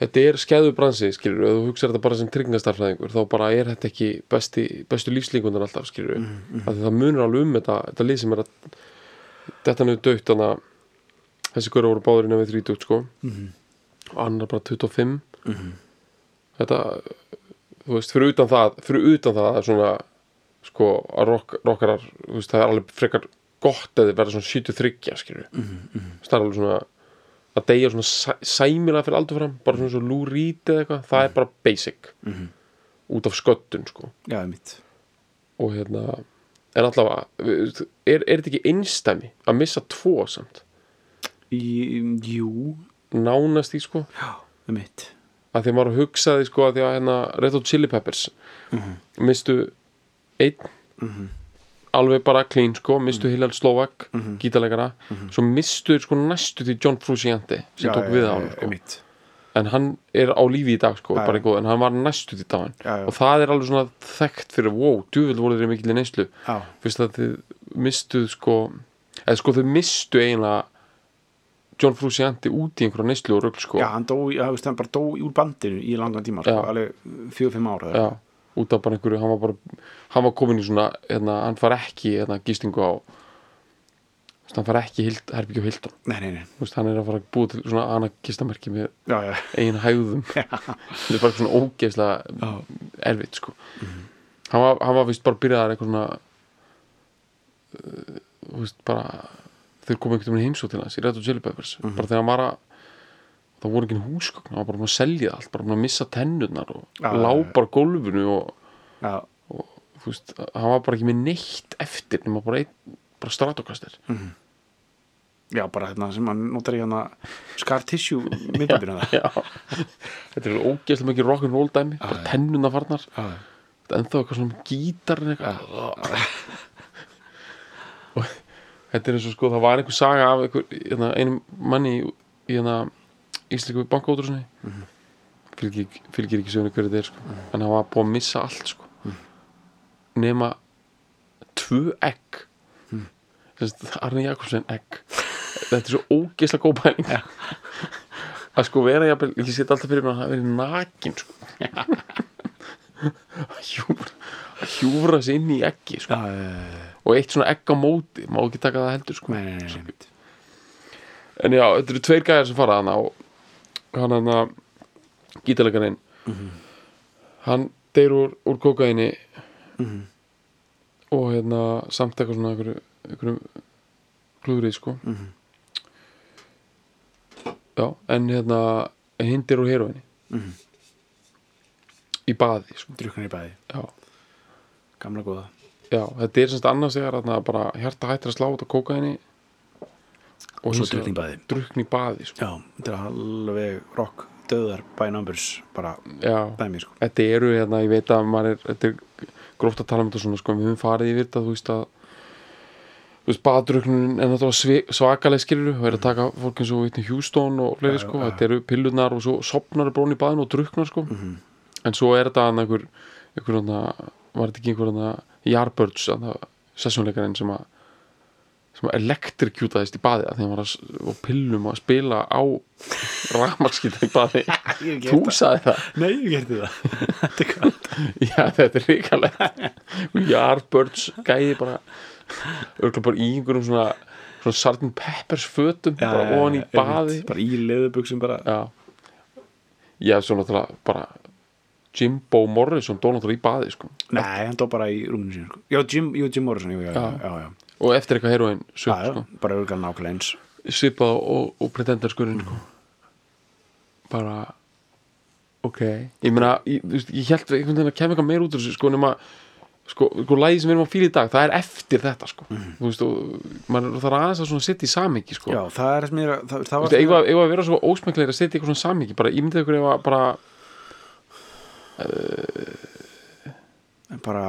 þetta er skæðu bransi skilur ef þú hugsaður þetta bara sem tryggingastarfræðingur þá bara er þetta ekki besti, bestu lífslíkundan alltaf skilur mm, mm. það munur alveg um þetta, þetta lið sem er að þetta niður dögt þannig að þessi hverju voru báður innan við 30 sko. Og annar bara 25 þetta þú veist, fyrir utan það fyrir utan það að svona sko að rock, rockarar þú veist, það er alveg frekar gott að þið verða svona 73 skilur það er alveg svona að deyja svona sæ, sæmilega fyrir aldur fram bara svona svo Lou Reed eða eitthvað það er bara basic. Út af sköttun sko. Já, og hérna en allavega, er, er þetta ekki einstæmi að missa tvo samt? Í, jú, nánast í sko. Já, að því að maður hugsaði sko að því að hérna Red Hot Chili Peppers mistu einn alveg bara clean sko, mistu mm Hillel Slovak mm gítarleikara, svo mistu sko næstu því John Frusciante sem já, tók já, við já, á hann sko. einmitt. En hann er á lífi í dag sko, Já, bara já. góð, en hann var næstu því Já, já. og það er alveg svona þekkt fyrir wow, djúvill voru þeir mikil í neyslu. Já, fyrst að þið mistuð sko eða sko þau mistu eiginlega John Frusciante út í einhverja neyslu og rögl sko. Já, hann dó, já, veist, hann bara dó úr bandinu í langan tíma, sko, Já. alveg fjögur-fimm ára Já, út af bara einhverju hann var bara, hann var komin í svona hérna, hann far ekki hérna, gístingu á veist, hann far ekki í Hild, herbyggja á Hildon nei, nei, nei, veist, hann er að fara að búa til svona annað gistamerki með eigin hægðum. Þetta er bara svona ógeðslega erfitt sko. Hann, var, hann var vist bara byrjaðar eitthvað svona uh, þú veist bara þeir komu einhvern veginn heimsótt til hans í Red Hot Chili Peppers. Bara þegar hann var að það voru ekki húsgögn, hann var bara að selja allt bara að missa tennurnar og Já, lá já, já. bara á gólfinu og, já, og þú veist, hann var bara ekki með neitt eftir nema bara bara stratokastir. Já, bara hérna sem hann notar í hérna scar tissue myndabýrna það já, þetta er ógeðslega mikið rock'n'roll dæmi, bara tennurnar farnar. Ennþá eitthvað svona gítarinn eitthvað. Og þetta er eins og sko það var einhver saga af einhver, hérna, einum manni í hérna íslíku bankótrúsinni mm -hmm. fylgir, fylgir ekki sögni hverju þetta er sko. en hann var búið að missa allt sko. nema tvö egg mm. Arni Jakobsen egg þetta er svo ógeðslega góð pæling Já. að sko vera jafnvel, ég set alltaf fyrir mér að það verið nakin sko. að hjúfra að hjúfra sig inn í eggi sko. já, og eitt svona egg á móti má ekki taka það heldur sko. nei, nei, nei, en já, þetta eru tveir gæjar sem fara hana og hann hann að gítarleikarinn hann deyr úr, úr kokaini og hérna samt eitthvað svona einhverju, einhverju klúðrið sko. Já, en hérna hinn deyr úr heroinni í baði sko. drukkan í bæði, já, gamla góða. Já, þetta er semst annars þegar þarna bara hjarta hættir að slá út á kókaini og svo í baði. drukkna í baði sko. já, þetta er alveg rock döðar by numbers, bara dæmi sko þetta eru hérna, ég veit að maður er, þetta er gróft að tala um þetta svona sko, við höfum farið yfir þetta, þú veist að þú veist, baðdruknun er náttúrulega svakaleg skilur og er að taka fólk eins og Whitney Houston og fleiri sko, þetta eru pillunar og svo sopnar er brón í baðinu og druknar sko Mhm. en svo er þetta einhver, einhver hana, var þetta ekki einhver hana Yardbirds, sessjónleikarinn sem að sem að elektrikjútaðist í baði að því hann var á pillum að spila á rafmarskita í baði þú sagði það? Nei, ég gerði það. Er Já, þetta er ríkalegt Yardbirds gæði bara örgulega bara í einhverjum svona, svona Sgt. Peppers fötum bara ofan í baði. Bara í leðubuxum bara. Já. Já, svo náttúrulega bara Jimbo Morrison dó náttúrulega í baði sko. nei, hann dó bara í rúminu sín sko. já, Jim, jú, Jim Morrison, jú, já, já, já, já. Og eftir eitthvað heroin sög, já, sko. bara örgulega nákvæmlega eins svipað og, og pretender skurinn sko. bara ok, ég meina ég, ég held einhvern veginn að kemur eitthvað meir út þessu sko, nema sko, sko lægi sem við erum að fíla í dag það er eftir þetta sko. þú veist, og maður þarf aðeins að svona setja í samhengi sko. já, það er mér það, það var eigum að, að vera svo ósmekkilegir að setja eitthvað svona samhengi bara, ég myndi ykkur ef að bara bara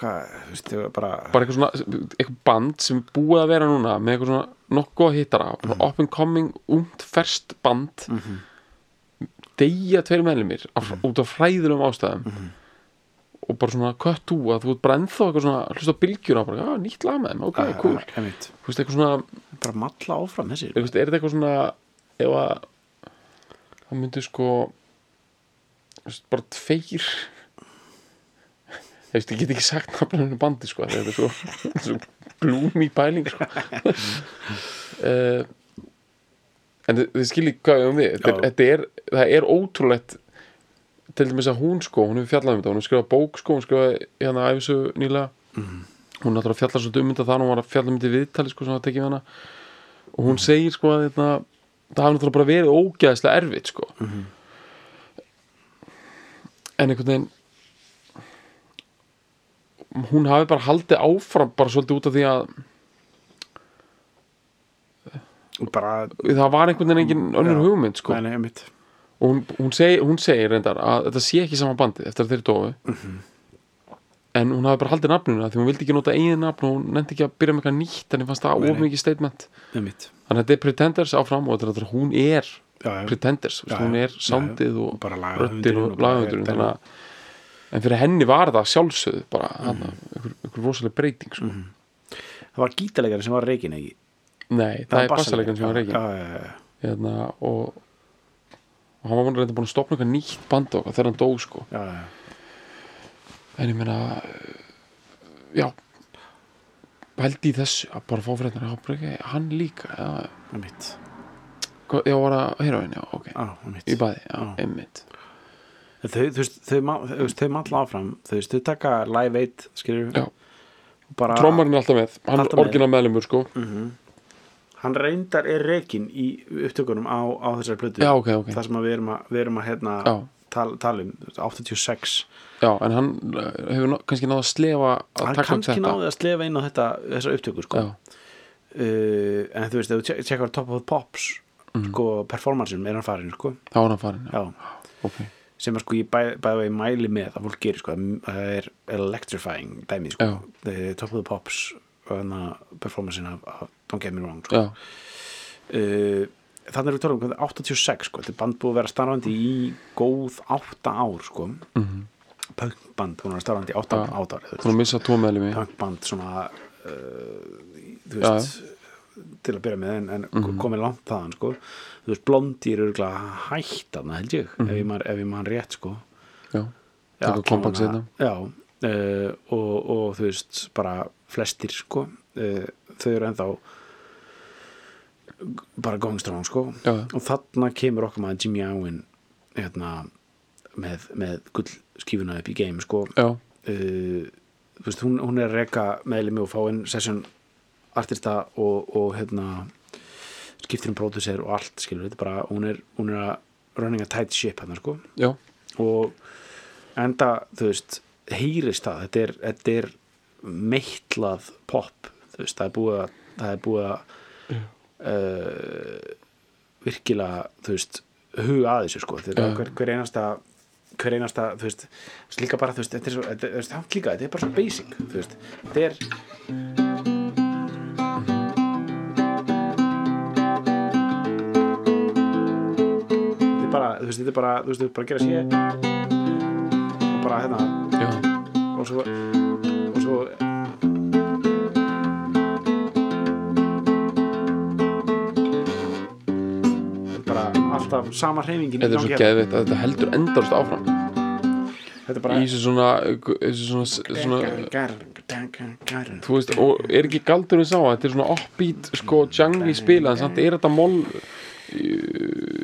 hvað, þú veist, það var bara bara eitthvað svona, eitthvað band sem búið að vera núna með eitthvað svona nokkuð hittara. Bara up and coming, umt, ferst band. Mm -hmm. deyja tveir meðlumir af, út af fræðilegum ástæðum. Og bara svona cut to að þú ert bara ennþá eitthvað svona hlusta á bylgjuna bara, já, nýtt lag með þeim, ok, Já, cool. einmitt. þú veist, eitthvað svona, bara matla áfram þessi er, er þetta eitthvað svona ef að það myndi sko bara tveir ég get ekki sagt nafninu bandi sko, þetta er svo, svo glúmi pæling sko. Uh, en þið, þið skiljið hvað við um við. Þetta þetta er, það er ótrúlegt til dæmis að hún sko, hún hefur fjallað um þetta. Hún hefur skrifað bók sko, hún skrifaði hérna æfisu nýlega. Hún náttúrulega fjallar svo um þetta þannig hún var að fjalla um þetta viðtali sko, sem það tekið hana. Og hún segir sko að þetta, það hafi náttúrulega bara verið ógeðslega erfitt sko. En einhvern veginn hún hafi bara haldið áfram bara svolítið út af því að bara, það var einhvern veginn engin önnur Já. hugmynd sko nei, og hún, hún, seg, hún segir reyndar að þetta sé ekki sama bandið eftir að þeir dói Mhm. en hún hafi bara haldið nafninu af því hún vildi ekki nota eigin nafn og hún nefndi ekki að byrja með eitthvað nýtt en ég fannst það of mikið statement þannig að þetta er Pretenders áfram og þetta er, hún er já. Pretenders, Já, hún er já. og lagahöfundurinn og er- þannig að en fyrir henni var það sjálfsögð bara hana, einhver, einhver rosaleg breyting sko. það var gítalegari sem var reikin ekki? Nei, það, er bassalegan sem var reygin já, já, já, hérna, og, og hann var reynda búin að stopna eitthvað nýtt band eitthvað þegar hann dó sko. já, já. en ég meina já pældi í þessu að bara fá bara ekki, hann líka já, einmitt. Hvað- já, var það heroin, já, ok. Já, einmitt. Í bæði, já, Já. einmitt þau, þau, veist, þau matla áfram. Þau þau taka live 1 skilur Já. bara trommarinn er alltaf með, hann er orginal meðlumur sko. hann reyndar er reikin í upptökunum á, á þessari plötu. Já, ok, ok. Það sem við erum að, við erum að hérna, tal, tala um 86 já, en hann uh, hefur kannski náða að slefa að hann kannski náði að slefa inn á þetta þessar upptökur sko. uh, en þú veist, ef þú tjek- tjekkar Top of the Pops Mhm. sko, performancein er hann farin sko. þá er hann farin já. já, ok, sem að sko ég bæ, bæði vegi mæli með að fólk gerir sko, að það er electrifying dæmi sko. The Top of the Pops að performancein af, af Don't Get Me Wrong sko. já, uh, þannig er við tólum um 86 sko, þetta er band búið að vera starfandi í góð 8 ár sko. mm Mhm. punkband, hún er starfandi í 8 Já. ár að meðlumi punkband svona uh, þú veist til að byrja með en, en Mhm. komið langt þaðan sko. þú veist, blondir eru örugglega hætt þarna held ég, ef ég man, ef man rétt sko. já, Já, kompakt allavega- setna já, uh, og, og þú veist bara flestir sko uh, þau eru ennþá bara going strong sko Já. og þarna kemur okkar maður Jimmy Owen hérna, með, með gullskífuna upp í game sko uh, þú veist, hún, hún er að reka meðlimi og fá inn session artista og, og hérna skiptir um pródusser og allt skilur, þetta er bara, hún er, hún er að running a tight ship hann sko. Já, og enda, þú veist heyrist það, þetta er, þetta er meittlað pop þú veist, það er búið að það er búið að uh, virkilega þú veist, huga að þessu sko. Þetta er hver, hver einasta hver einasta, þú veist, líka bara þú veist, þetta er svo, þetta, veist, það líka, þetta er bara svo basic þú veist, þetta er veist, þetta er bara þú veist, þetta er bara að gera sé og bara hérna já, og svo og svo bara alltaf sama hreyfingin í þetta er svo hérna. geðveitt að þetta heldur endarust áfram. Þetta er í bara þessu svona, svona, svona svona þú veist, og er ekki galdurinn sá að þetta er svona offbeat, sko, jungle spila en samt er þetta moll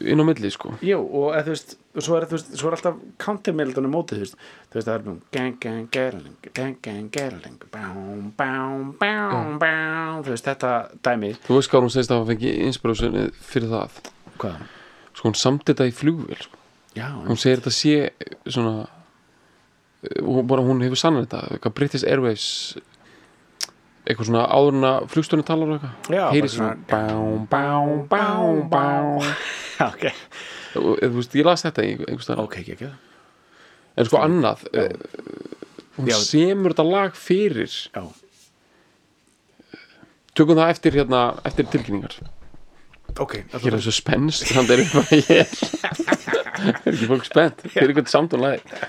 inn á milli, sko. Jú, og eða, þú veist, svo er, veist, svo er alltaf countermeldunum mótið, þú veist, þú veist, það er nú gang, gang, gerling, gang, gang, gerling, bám, bám, bám, bám, þú veist, þetta dæmi, þú veist hvað hún segist að hafa fengið inspirationi fyrir það? Hvað? sko, hún samt þetta í flugvél, sko. Já, hún segir þetta sé svona hún, bara, hún hefur sannan þetta British Airways eitthvað svona áður en að flugstöðinu talar og eitthvað? Já, heyri bara svona bám, bám, bám, bám já, ok, og þú veist, ég las þetta í einhvers ok, ekki, ekki, en sko annað eh, hún Já. semur þetta lag fyrir. Já, tökum það eftir hérna, eftir tilkynningar. Ok, ég er þessu spennst þannig er bara ég. Er er ekki fólk spennt? Fyrir eitthvað samtónlega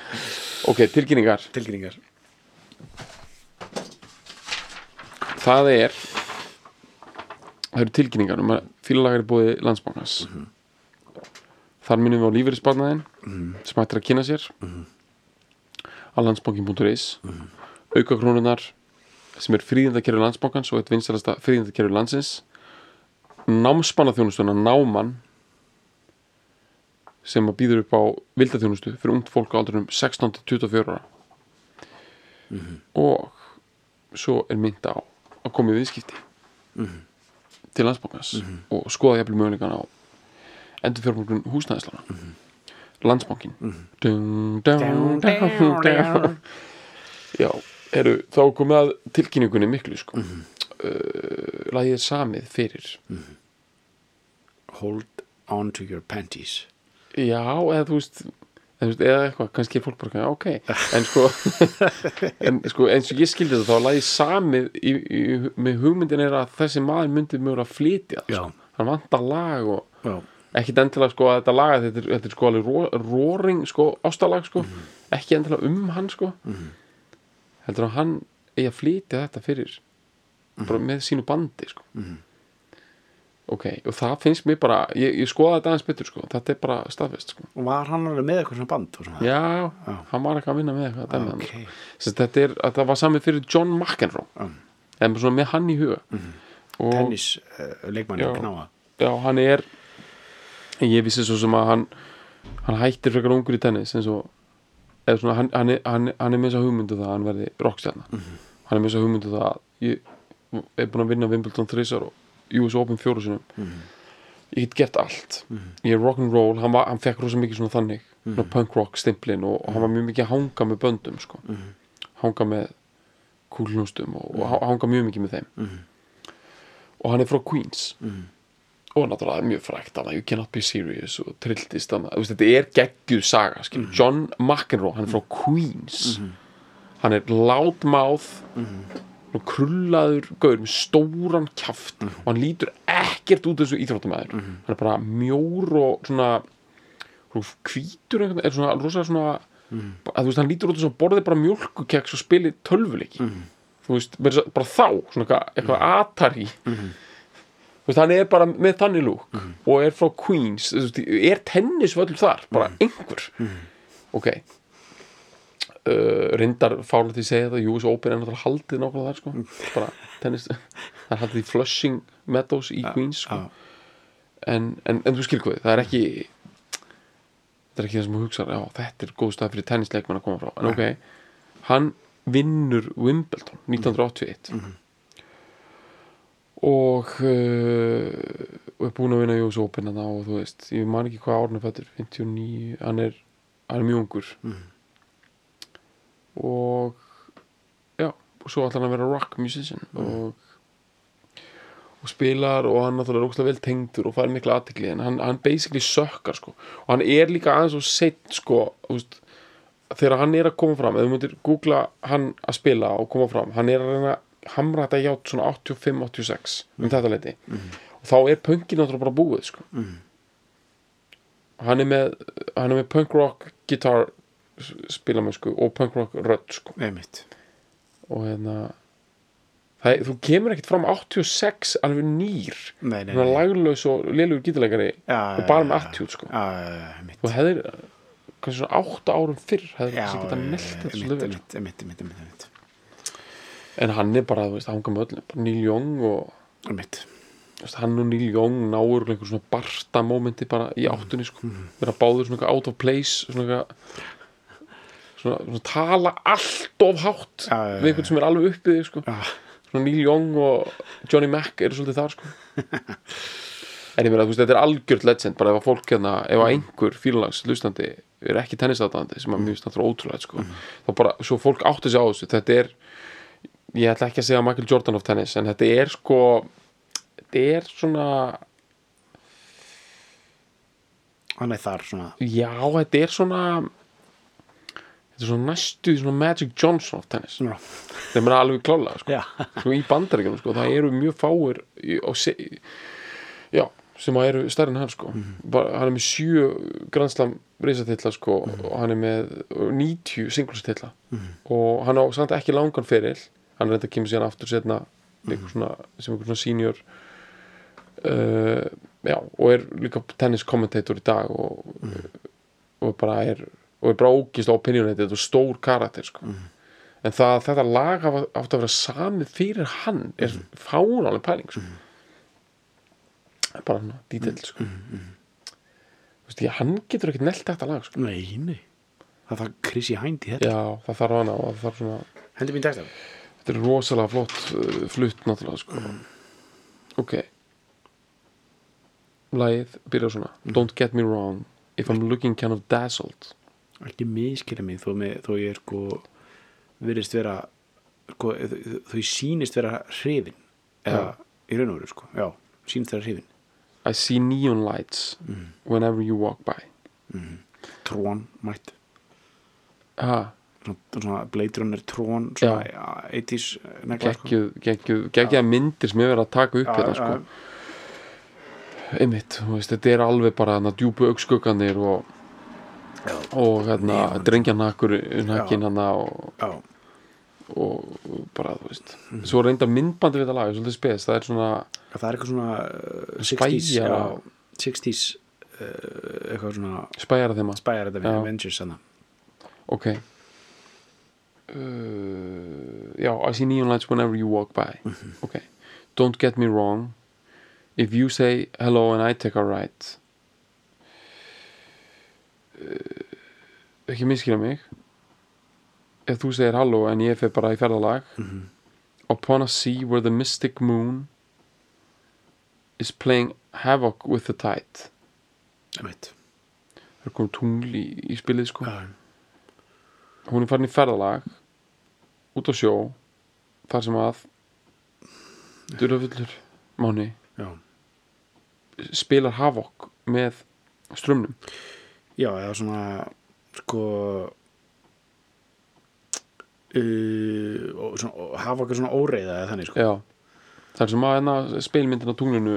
ok, tilkynningar. Tilkynningar, það er það eru tilkynningar um að fílalagar er búið landsbankans. Þar minnum við á lífeyrisbarnaðin sem hættir að kynna sér. Á landsbankin.is auka krónunar sem er fríðindakerfi landsbankans og eitt vinsælasta fríðindakerfi landsins. Námsbannaþjónustuna náman sem að býður upp á vildaþjónustu fyrir ungt fólk á aldrinum 16 til 24 ára. Og svo er mynd á að koma í viðskipti til landsbankans og skoða jafnvel mögulegan á endur fjármögnun húsnæðislana dun, dun, dun. já, eru þá komið að tilkynningunni miklu sko. Uh, lagið er samið fyrir. Hold on to your panties, já, eða þú veist eða, eitthvað, kannski er fólk bara ok, en sko, en sko eins og ég skildi þetta þá lagið samið í, í, með hugmyndin er að þessi maður myndi mjög að flytja sko. hann vantar lag og já, ekkit endilega sko að þetta laga þetta er, þetta er sko alveg ró- roaring sko ástalag sko, ekki endilega um hann sko. Heldur að hann eigi að flytja þetta fyrir bara með sínu bandi sko ok, og það finnst mér bara ég, ég skoða þetta aðeins betur sko. Þetta er bara staðfest sko. Og var hann alveg með eitthvað svona band svona, já, Já. hann var ekki að vinna með eitthvað okay. þetta er, það var samið fyrir John McEnroe. Já. en svona með hann í huga. Og tennis uh, leikmanni Já. að knáa, já, hann er ég vissi svo sem að hann hann hættir frekar ungur í tennis eins og svona, hann, hann, hann, hann er með þess að hugmyndu það að hann verði rockstjarna. Hann er með þess að hugmyndu það að ég er búin að vinna Wimbledon þrísar og US Open fjóru sinum ég get gert allt. Ég er rock'n'roll, hann, var- hann fekk rosa mikið svona þannig svona punk rock stimplin og, og hann var mjög mikið að hanga með böndum sko. hanga með kúlnústum og, og ha- hanga mjög mikið með þeim. Og hann er frá Queens. Og náttúrulega mjög frækt hann You Cannot Be Serious og trilltist þetta er geggjuð saga. John McEnroe, hann er frá Queens. Hann er loudmouth krullaður gaur með stóran kjaft og hann lítur ekkert út þessu íþróttumæður hann er bara mjór og svona hvítur einhvern veginn, er svona rosa svona að þú veist, hann lítur út þessu að borði bara mjólkukeks og spili tölvuleiki. Þú veist, bara þá svona eitthvað, eitthvað atari. Þú veist, hann er bara með þannig lúk og er frá Queens er tennisvöllur þar, bara einhver. Ok uh, reyndar fálega því að segja það US Open er náttúrulega haldið nákvæmlega þar sko. bara tennis það er haldið í Flushing Meadows í Queens sko. en, en, en þú skil hvað það er ekki þetta er ekki það sem þú hugsar já, þetta er góð stað fyrir tennisleikmann að koma frá. En ok, hann vinnur Wimbledon 1981 og uh, og er búin að vinna US Open og þú veist, ég man ekki hvað árun er fættur 59, hann er hann er mjög ungur. Mhm. Og já, og svo ætlar hann að vera rock musician og og spilar og hann náttúrulega er ógstlega vel tengdur og fær mikla aðtekli en hann, hann basically sökkar sko. Og hann er líka aðeins og seitt sko veist, þegar hann er að koma fram ef þú myndir googla hann að spila og koma fram hann er að reyna að hamra þetta hjátt svona 85-86 um þetta leiti og þá er pönkin náttúrulega bara búið sko. Og hann er með hann er með punk rock gitar spilamösku og punk rock rödd sko. Og hérna það, þú kemur ekkert fram 86 alveg nýr. Laglaus og lélugur gítarleikari Já, og bara með attitude sko. Einmitt. Þú hefðir kannski svona 8 árum fyrr hefðir kannski geta nelt þetta en hann er bara, þú veist, hanga með bara Neil Young og veist, hann og Neil Young náur einhver svona barsta momenti bara í Mm. áttunni sko. vera báður svona out of place svona svona, svona tala allt of hátt Já, já, já, við einhvern sem er alveg uppið sko. Svona Neil Young og Johnny Mac eru svolítið þar sko. en ég meina, veist, þetta er algjört legend bara ef að fólk hérna, ef að einhver fílalags hlustandi er ekki tennistatandi sem að mjög náttúrulega ótrúlega sko. þá bara, svo fólk átti sig á þessu þetta er, ég ætla ekki að segja Michael Jordan of tennis, en þetta er sko þetta er svona hann er þar svona já, þetta er svona þetta er svona næstu svona Magic Johnson of tennis. Þeir meina alveg klálega sko. Sko, í bandaríkjunum sko, það eru mjög fáir í, se, já, sem að eru stærri en hann sko. Bara, hann er með sjö grannslam reisatilla sko, og hann er með 90 singlustilla og hann á samt ekki langan feril. Hann er þetta kemur síðan aftur setna einhver svona, sem einhver svona senior uh, já, og er líka tenniskommentator í dag og, og bara er og er bara ógist opinionated og stór karakter sko. en það að þetta lag átt að vera samið fyrir hann er mm. fánálega pæling sko. bara hann dítill sko. Þú veist, ég, hann getur ekkert nelt þetta lag sko. nei, nei Það þarf Chrissy Hind í þetta já, það þarf hana það þarf svona Hendi mín texta þetta er rosalega flott uh, flutt náttúrulega sko. ok lagið byrjar svona don't get me wrong if I'm looking kind of dazzled Ekki miskira mig þó, með, þó ég er sko virðist vera sko, þó ég sýnist vera hrifin eða í raun og veru sko já, sýnist vera hrifin. I see neon lights whenever you walk by. Trón mætt. Ha, svona, svona Blade Runner Trón svona ja. 80s negla sko. geggjuð geggjuð geggjuð myndir sem ég verið að taka upp Já, hérna sko. einmitt, þetta er alveg bara djúpu augskugganir og og hérna Neon. drengjanakkur nakkin hérna og, já, og bara, þú veist. Svo reynda myndbandi við þetta lag, svolítið spes. Það er svona, það er eitthvað svona uh, 60s Spæjara. já, 60s uh, eitthvað svona spæjara þeim spæjar þetta við Já. Avengers hana. ok. Uh, já, I see neon lights whenever you walk by. Ok, don't get me wrong. If you say hello and I take a right. Uh, ekki miskila mig. Ef þú segir halló en ég fer bara í ferðalag upon a sea where the mystic moon is playing havoc with the tide. Einmitt. það er komið tungl í, í spilið sko. Já, hún er farin í ferðalag út á sjó þar sem að Durafullur Máni já. spilar Havok með strömmnum já, eða svona sko uh, og, svona, og hafa okkur svona óreiða eða þannig sko. Já. Þar sem að hérna spilmyndin á tunglinu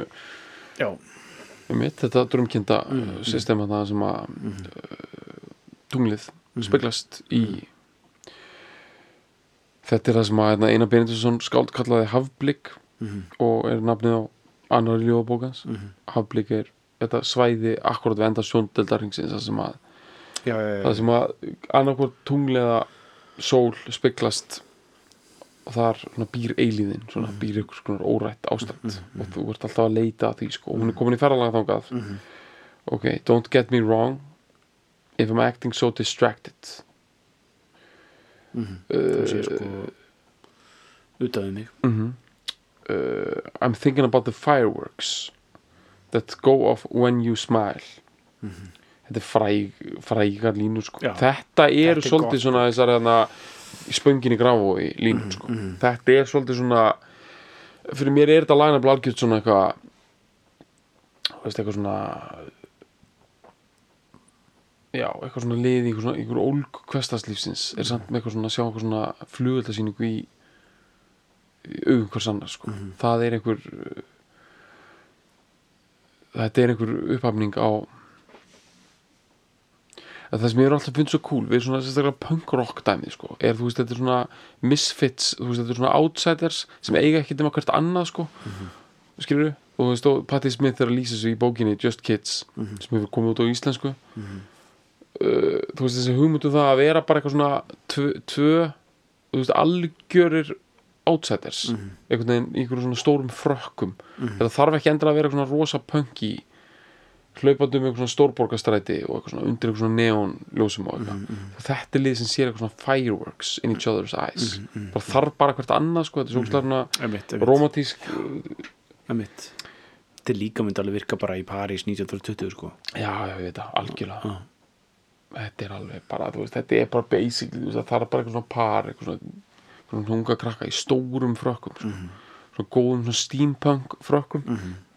já, um mitt, þetta drömkinda mm, systema það sem að uh, tunglið speglast í. Þetta er það sem að hérna, Einar Benediktsson skáld kallaði Hafblik og er nafnið á annar ljóðabókans Hafblik er þetta svæði akkurat við enda sjóndeldarhingsins sem að já, já, það sem að annarkvort tungl eða sól speglast og þar býr eilíðin svona, býr ykkur svona órætt ástand. Og þú ert alltaf að leita að því sko. og hún er komin í ferðalega þangað. Ok, don't get me wrong if I'm acting so distracted. Þú sé sko utaðið mig. mm uh, I'm thinking about the fireworks that go off when you smile þetta er fræg, frægar línur sko. Þetta eru Þetta er svolítið gott, sko. svona þessar hana, spöngin í grafó í línur sko. þetta er svolítið svona fyrir mér er þetta lagna blalgjut svona eitthvað veist eitthvað svona já, eitthvað svona liði eitthvað svona, einhver ólg kvestaslífsins er samt með eitthvað svona sjá eitthvað svona flugöldasýningu í, augum hvers annars sko. það er einhver þetta er einhver upphafning á það sem ég er alltaf finnst svo cool við svona sérstaklega punk rock dæmi sko, er þú veist þetta er svona misfits, þú veist þetta er svona outsiders sem eiga ekki nema hvert annað sko. Skilur og þú veist og Patti Smith er að lýsa þessu í bókinni Just Kids sem hefur komið út á íslensku. Uh, þú veist þessi hugmyndu það að vera bara eitthvað svona tvö, þú veist algjörir outsiders einhvern veginn í einhverjum svona stórum frökkum. Þetta þarf ekki endur að vera svona rosa punky hlaupandi um eitthvað svona stórborgastræti og eitthvað svona undir eitthvað svona neonljósum og eitthvað. Þetta er lið sem sér eitthvað svona fireworks in each other's eyes. Bara þarf bara hvert annað sko, þetta er svo svona einmitt. romantísk Einmitt. Þetta er líka myndi alveg virka bara í París 1920 sko. já, ég veit það, algjörlega. Þetta er alveg bara, veist, þetta er bara veist, það er bara eitthvað svona par eitthvað svona, svona hunga krakka í stórum frökkum sko. svona góðum svona steampunk frökkum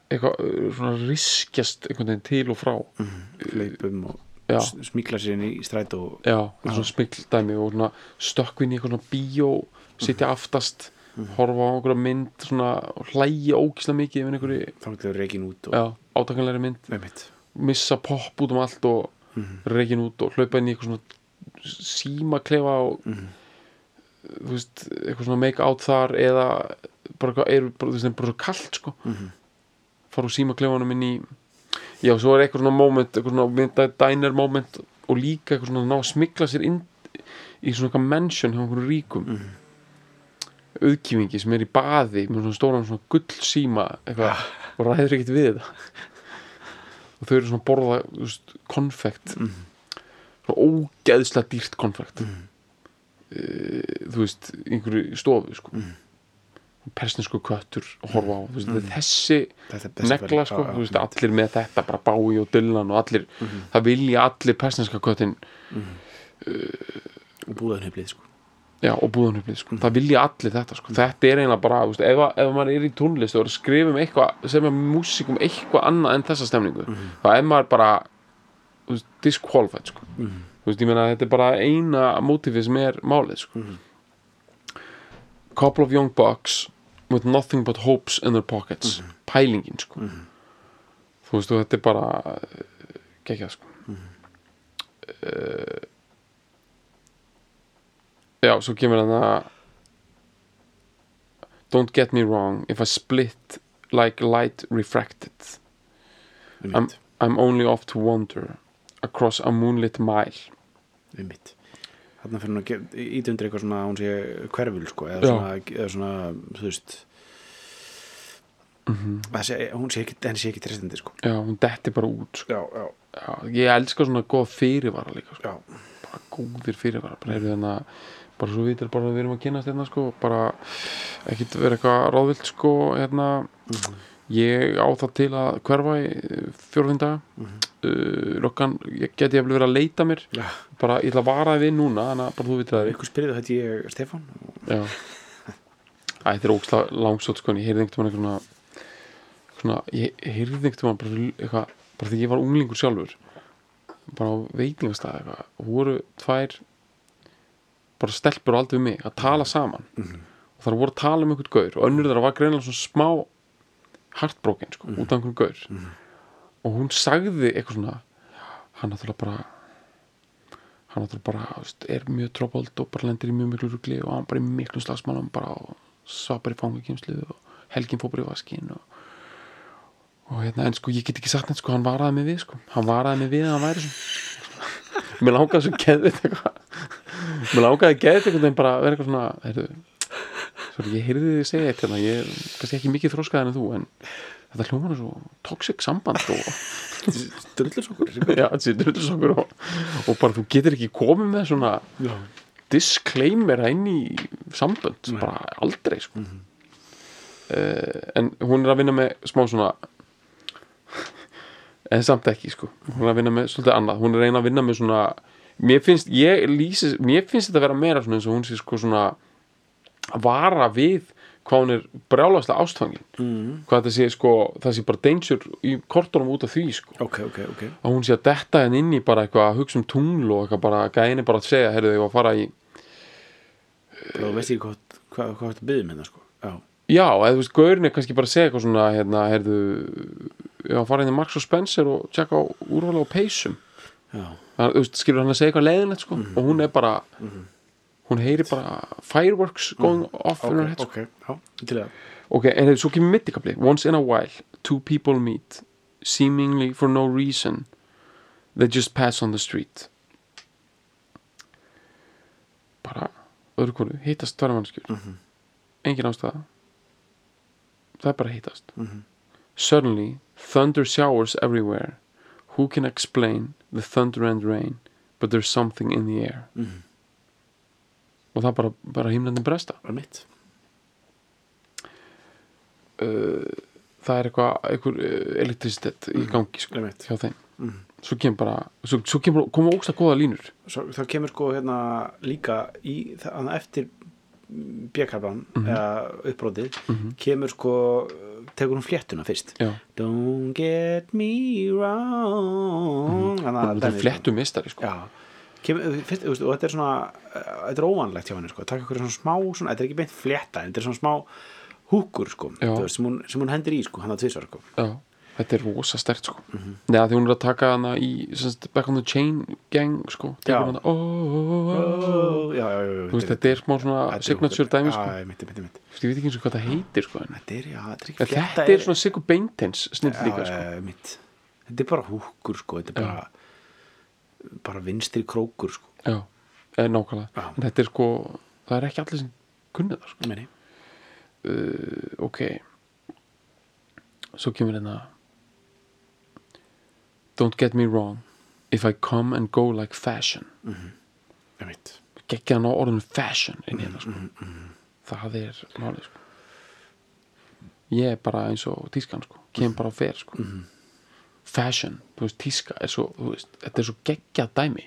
eitthvað uh, svona riskjast einhvern veginn til og frá. Hlaupum og Já. s- smíkla sér inn í stræt og já, svona smikldæmi og svona stökkvinn í eitthvað svona bíó sitja aftast, horfa á einhverja mynd svona, hlæja ógislega mikið yfir einhverju, þá er það reikin út átakanlegri mynd. Einmitt. missa popp út um allt og reikin út og hlaupa inn í eitthvað svona símaklefa og þú veist, eitthvað svona make out þar eða bara er bara, þú veist, bara svo kalt sko fara úr símaklefanum inn í já, svo er eitthvað svona moment, eitthvað svona diner moment og líka eitthvað svona ná að smikla sér inn í svona eitthvað mansion hjá einhverjum ríkum. Auðkýfingi sem er í baði með svona stóran svona gull síma eitthvað og ræður ekkert við þetta og þau eru svona borða veist, konfekt. Svona ógeðslega dýrt konfekt. Mm. þú veist einhverju stofu sko. Persnesku köttur að horfa á veist, mm. þessi negla sko, þú veist, allir með þetta bara bái og dillan og allir það vilja allir persneska köttin og búðanhublið sko. Já, og búðanhublið, sko. það vilja allir þetta sko. þetta er eiginlega bara, veist, ef, ef maður er í tónlist og er að skrifa um eitthvað sem er músík um eitthvað annað en þessa stemningu þá er maður bara disqualified sko. meina, þetta er bara eina mótifið sem er málið sko. couple of young bucks with nothing but hopes in their pockets. Pælingin, sko. Þú veist, og þetta er bara geggjað, sko. Uh, Já, svo kemur hann að Don't get me wrong If I split like light refracted I'm. I'm only off to wander Across a moonlit mile. Einmitt. Þarna fyrir hún að ýta undir eitthvað svona hún sé hverful sko, eða svona, eða svona þú veist Mhm. að sé, hún sé ekki, henni sé ekki tristandi sko. Já, hún detti bara út sko. já, já, Já, Ég elska svona góð fyrirvara líka sko. bara góðir fyrirvara bara, eru þarna, bara svo vitir bara við erum að kynast hérna sko, bara ekkit vera eitthvað ráðvilt sko, hérna ég á það til að hverfa í fjórfinn daga. Uh, lokkan, ég geti eftir verið að leita mér. Já. bara, ég ætla að vara við núna þannig að bara þú vitir það. Ykkur spyrði þetta ég Stefán. Já. Æ, þetta er ógslag langsótt sko ég heyrði einhvern veginn eitthvað svona, svona ég heyrði einhvern veginn bara, eitthvað, bara þegar ég var unglingur sjálfur bara á veitingastæði eitthvað og voru tvær bara stelpur aldrei við mig að tala saman. Og þar voru að tala um einhvern gaur og önnur þeirra var greinilega svona smá heartbroken sko, út af einhvern gaur. Og hún sagði eitthvað svona hann náttúrulega bara hann náttúrulega bara veist, er mjög trópald og bara lendir í mjög miklu rugli og hann bara í miklu slagsmálum bara og svapar í fangakýmslu og helgin fór bara í vaskin og, og hérna, en sko ég get ekki sagt neitt sko, hann varaði mig við sko. Hann varaði mig við að hann væri svo mér langaði svo geðveit eitthvað. Mér langaði geðveit eitthvað en bara vera eitthvað svona sorry, ég heyrði þið segja eitt hérna, ég er kannski ekki mikið þróskaðan en þú en þetta hljómar er svo toxic samband og drullusokkur já, þessi drullusokkur og, og bara þú getur ekki komið með svona já, disclaimer inn í sambönd bara aldrei sko. uh, en hún er að vinna með smá svona en samt ekki sko. Hún er að vinna með svolítið annað. Hún er að reyna að vinna með svona mér finnst, ég lýsi, mér finnst þetta að vera meira svona eins og hún sé sko svona vara við hvað hún er brjálaslega ástfangin. Mm. hvað þetta sé sko, það sé bara danger í kortunum út af því sko. Ok, ok, ok. Að hún sé að detta henn inn í bara eitthvað að hugsa um tungl og eitthvað bara gæðinni bara að segja heyrðu þau að fara í þú veist ekki hvað, hvað, hvað þetta byggðum hérna sko? Já, já, eða þú veist, gaurin er kannski bara að segja eitthvað svona hérna, heyrðu já, fara inn í Marks og Spencer og tjekka á úrvala og peysum. Já, það, þú veist, skilur hann að segja eitthvað leiðinlegt sko og hún er bara hún heyri bara fireworks going off in her head sko. ok, já, það. Ok, en þegar svo kemur mittikabli once in a while, two people meet seemingly for no reason. They just pass on the street. Bara öðru konu, hittast tverja mannskjur engin ástæða. Það er bara hittast. Suddenly thunder showers everywhere. Who can explain the thunder and rain but there's something in the air og það bara, bara himlandin bresta. Mitt það er eitthvað, eitthvað elektricitet í gangi sko, hjá þeim. Svo kemur bara, svo, svo kemur koma ógsta góða línur. Svo, það kemur sko hérna líka í það eftir bjökarban eða uppbrótið kemur sko tekur hún fléttuna fyrst. Já, Don't get me wrong. Að það er dæmið, flettu mistari sko. Já, kemur, fyrst, veist, og þetta er svona uh, þetta er óvanlegt hjá henni sko, taka ykkur svona smá svona, þetta er ekki beint flétta, en þetta er svona smá húkur sko, veist, sem hún, sem hún hendir í sko, hann að tvisvar sko já, þetta er rosa stert sko. neða því hún er að taka hana í semst, back on the chain gang sko, Já. hana oh, oh, oh, oh. Já, já, já, veist, þetta er smá svona er signature dæmi sko. Ég veit ekki eins og hvað það heitir sko, Þetta er, er er svona Sigur Beintens snill líka sko. Þetta er bara húkur sko, þetta er bara bara vinstri krókur sko. Já, eða nákvæmlega. En þetta er sko, það er ekki allir sem kunnið það sko. Uh, ok. Svo kemur hérna. Don't get me wrong. If I come and go like fashion. Já, mitt geggja hann á orðinu fashion inn í hérna sko. það er málið sko. ég er bara eins og tískan sko. kem bara á fer sko. Fashion, þú veist, tíska er svo, þú veist, þetta er svo geggjað dæmi.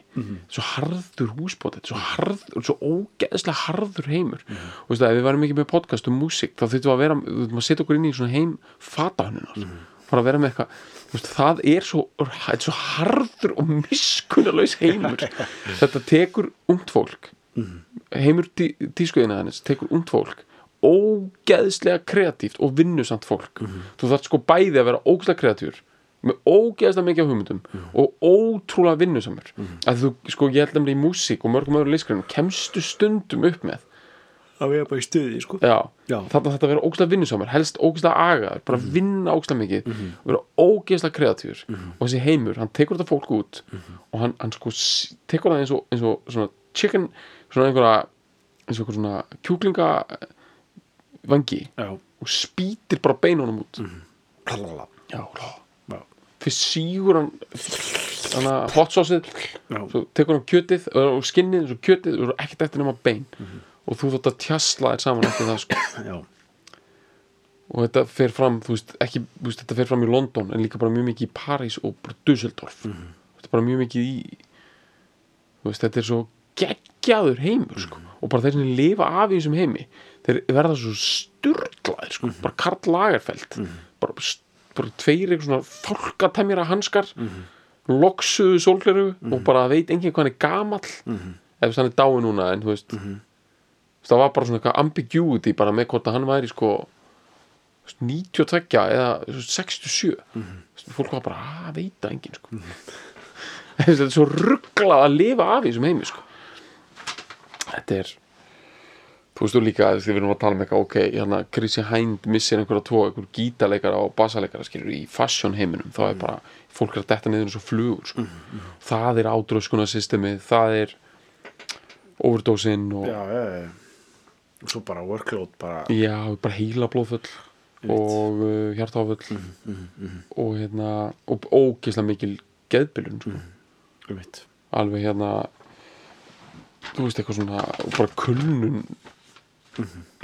Svo harður húsbót þetta er svo harður, svo ógeðslega harður heimur. Og veist það, ef við varum ekki með podcast um músík, þá þurfum við að vera við þurfum að setja okkur inn í svona heim fatahönnunar. Fara að vera með eitthvað þú veist, það er svo, þetta er svo harður og miskunnalaus heimur. Þetta tekur ungt fólk. Heimur tí, tískuðina hennis tekur ungt fólk. Ógeðslega kreatíft og vinnusamt fólk. Þú þarf sko bæði að vera ógeðslega kreatífur með ógeðslega mikið af hugmyndum og ótrúlega vinnusamur. Að þú, sko, ég held að í músík og mörgum öðru listgrænum kemstu stundum upp með. Það er bara í stuði sko. Já, Já. þetta þetta að vera ógeðslega vinnusamur helst ógeðslega agaður, bara vinna ógeðslega mikið og vera ógeðslega kreatífur. Og þessi heimur, hann tekur þetta fólk út og hann, hann sko tekur það eins og, eins og svona chicken svona einhverja eins og einhver svona kjúklinga vangi Já, og spýtir bara beinunum út. Já, já já, fyrst sígur hann hann að hot sauceið svo tekur hann kjötið og skinnið svo kjötið og ekkert eftir nema bein. Og þú þótt að tjasla þér saman eftir það sko. og þetta fer fram þú veist, ekki, þú veist, þetta fer fram í London en líka bara mjög mikið í París og bara Dusseldorf þetta er bara mjög mikið í þú veist, þetta er svo geggjaður heimur sko. og bara þeir sem lifa af í þessum heimi þeir verða svo sturglaðir sko. bara Karl Lagerfeld. Bara, bara tveir eitthvað svona fálkatemjara hanskar. Loksuðu sólgleru og bara veit enginn hvað hann er gamall. Ef hann er dáið núna en þú veist. Það var bara svona eitthvað ambiguity bara með hvort að hann væri sko þú veist, 92 eða 67 mm fólk var bara að veita enginn sko. Þetta er svo rugglað að lifa af í þessum heimi sko. Þetta er þú veist þú líka þegar við erum að tala um eitthvað ok, hérna Chrissy Hind missir einhverja tvo, einhver gítaleikara og bassaleikara skilur í fashion heiminum þá er bara, fólk er að detta niður eins og flugur sko. það er átröskunarsystemið það er overdósin og já, já, já. Og svo bara workload bara Já, bara heila blóðfull og uh, hjartáfull og hérna og ógeðslega mikil geðbylun sko. um mitt alveg hérna þú veist eitthvað svona bara kulnun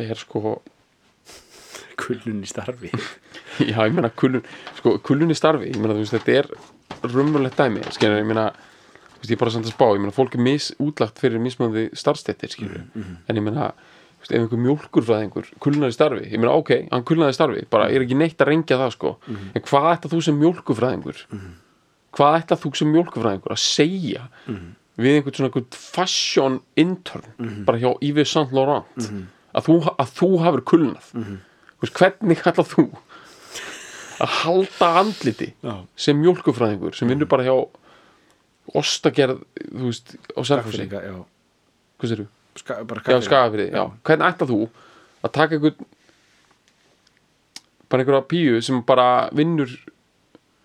er sko Kullun í starfi. Já, ég meina kullun, sko, kullun í starfi ég meina, þú veist, þetta er rumulegt dæmi skilur, ég meina, þú veist, ég er bara samt að spá ég meina, fólk er misútlagt fyrir mismöndi starfstettir, skilur, en ég meina þú veist, ef einhver mjólkurfræðingur kulnar í starfi, ég meina, ok, hann kulnaði í starfi bara, ég er ekki neitt að rengja það, sko en hvað ætla þú sem mjólkurfræðingur? Hvað ætla þú sem mjólkurfræðingur að segja við einhvern svona fashion intern bara hjá Yves Saint Laurent að þú, að þú hafur kulnað. Þú veist, hvernig ætla þú að halda andliti Já. sem mjólkufræðingur sem vinnur bara hjá ostagerð, þú veist, á já. hvað sér Já, skagafriði, já. Hvernig ætla þú að taka einhvern bara einhverja píu sem bara vinnur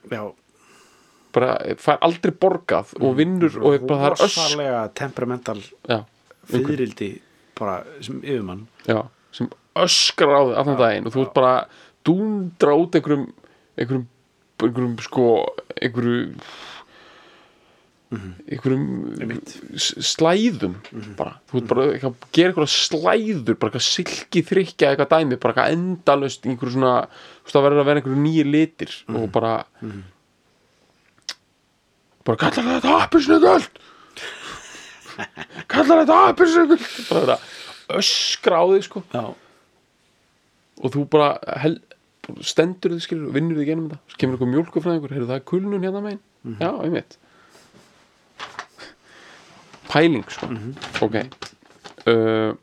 já. bara fær aldrei borgað og vinnur og er bara það er rosalega temperamental fyririldi bara sem yfirmann. Já, sem öskrar á þig allan daginn og þú ert bara dúndra út einhverjum einhverjum, einhverjum sko einhverju einhverjum s- slæðum bara, þú ert bara gera eitthvað slæður bara eitthvað silki þrykja eitthvað dæmi bara eitthvað endalaust í einhverju svona þú veist það verður að vera einhverju nýju litir og bara bara kallar þetta appisnugöld kallar þetta þetta öskra á þig sko. Já, og þú bara hel, stendur þig skilur og vinnur þig genum þetta. Svo kemur eitthvað mjólkufræðingur, heyrðu það er kulnun hérna megin. Já, einmitt. Pæling sko. Ok. Uh,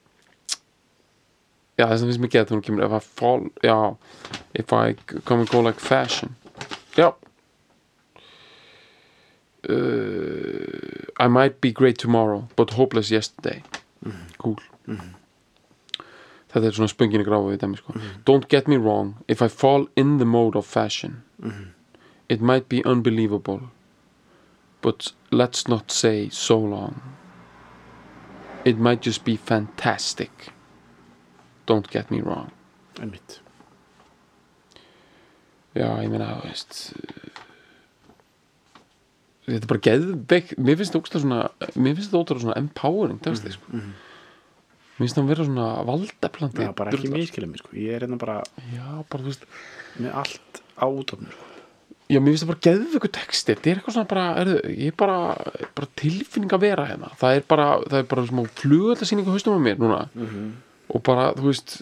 já, þess að finnst mér gett þegar hún kemur. If I fall, já. If I come and go like fashion. Já. Uh, I might be great tomorrow but hopeless yesterday. Cool. Þetta er svona spöngin í gráfu við dæmi sko. don't get me wrong if I fall in the mode of fashion it might be unbelievable but let's not say so long. It might just be fantastic. Don't get me wrong. Einmitt. Já, ég meina, þú veist þetta er bara geðveik mér finnst þetta ógstlega svona mér finnst þetta ótrúlega svona empowering texti, sko. mér finnst það vera svona valdaplandi já, bara ekki miskilum sko. ég er hérna bara já, bara, þú veist. með allt á útofnir sko. Já, mér finnst það bara geðvöku texti. Þetta er eitthvað svona bara, er, ég er bara, bara tilfinning að vera hérna. Það er bara, það er bara smá flugöldasýning á haustum á mér núna. Og bara, þú veist,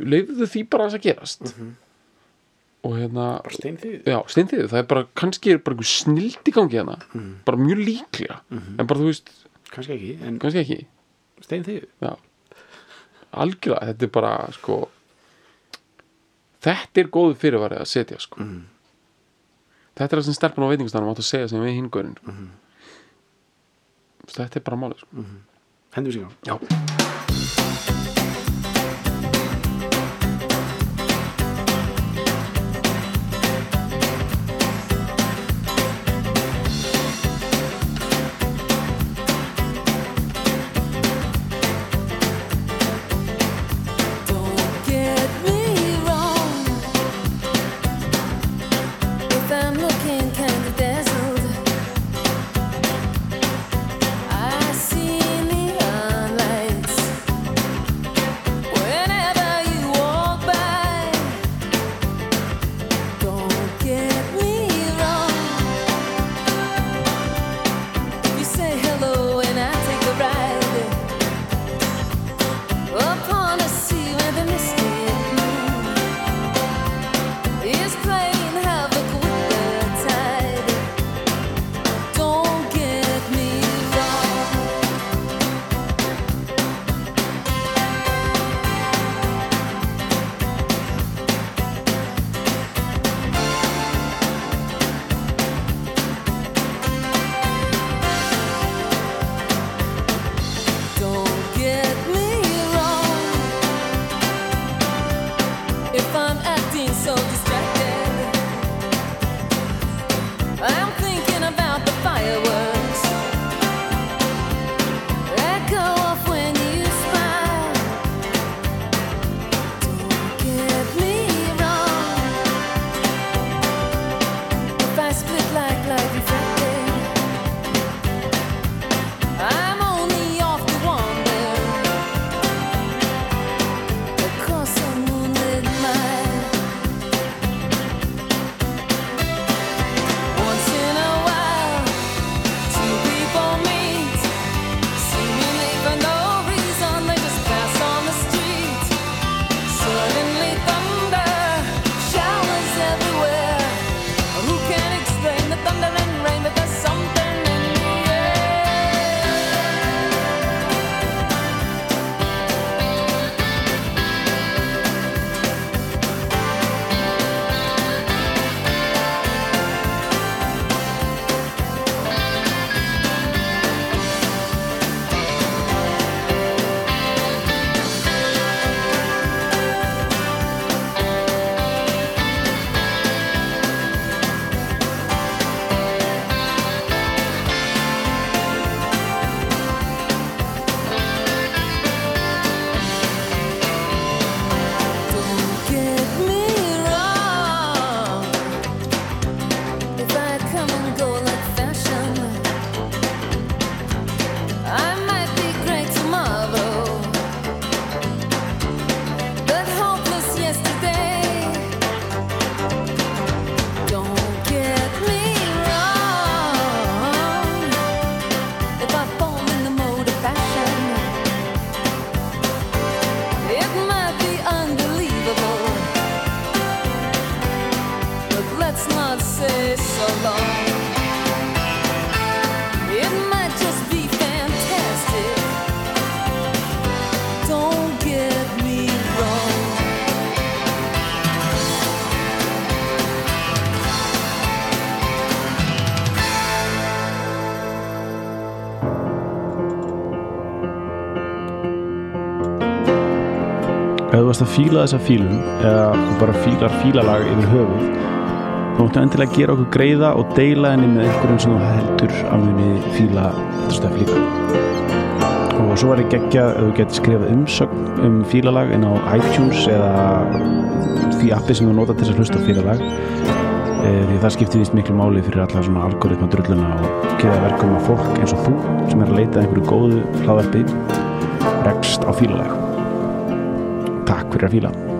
leifðu því bara að gerast Og hérna, bara stein því já, steinþið Það er bara, kannski er bara einhver snild í gangi hérna. Bara mjög líklega. En bara, þú veist, kannski ekki, kannski ekki. Stein því Já, algjörlega, þetta er bara, sko Þetta er góðu fyrirvarið að setja, sko. Þetta er það sem stelpun á veitingstæðanum átt að segja sem við hingurinn sko. Þetta er bara málið sko. hendur sig á Já að fíla þessa fílun eða bara fílar fílalag yfir höfuð þá máttu endilega gera okkur greiða og deila henni með einhverjum sem þú heldur að muni fíla þetta stöf líka. Og svo var ég geggja ef þú getur skrifað umsögn um fílalag inn á iTunes eða því appi sem þú nota til þess að hlusta á fílalag. E, því það skiptir vist miklu máli fyrir alla svona algoritma drulluna og gera verkum að fólk eins og þú sem er að leita að einhverju góðu hlaðarpi rekst á fílalag Takk fyrir að fíla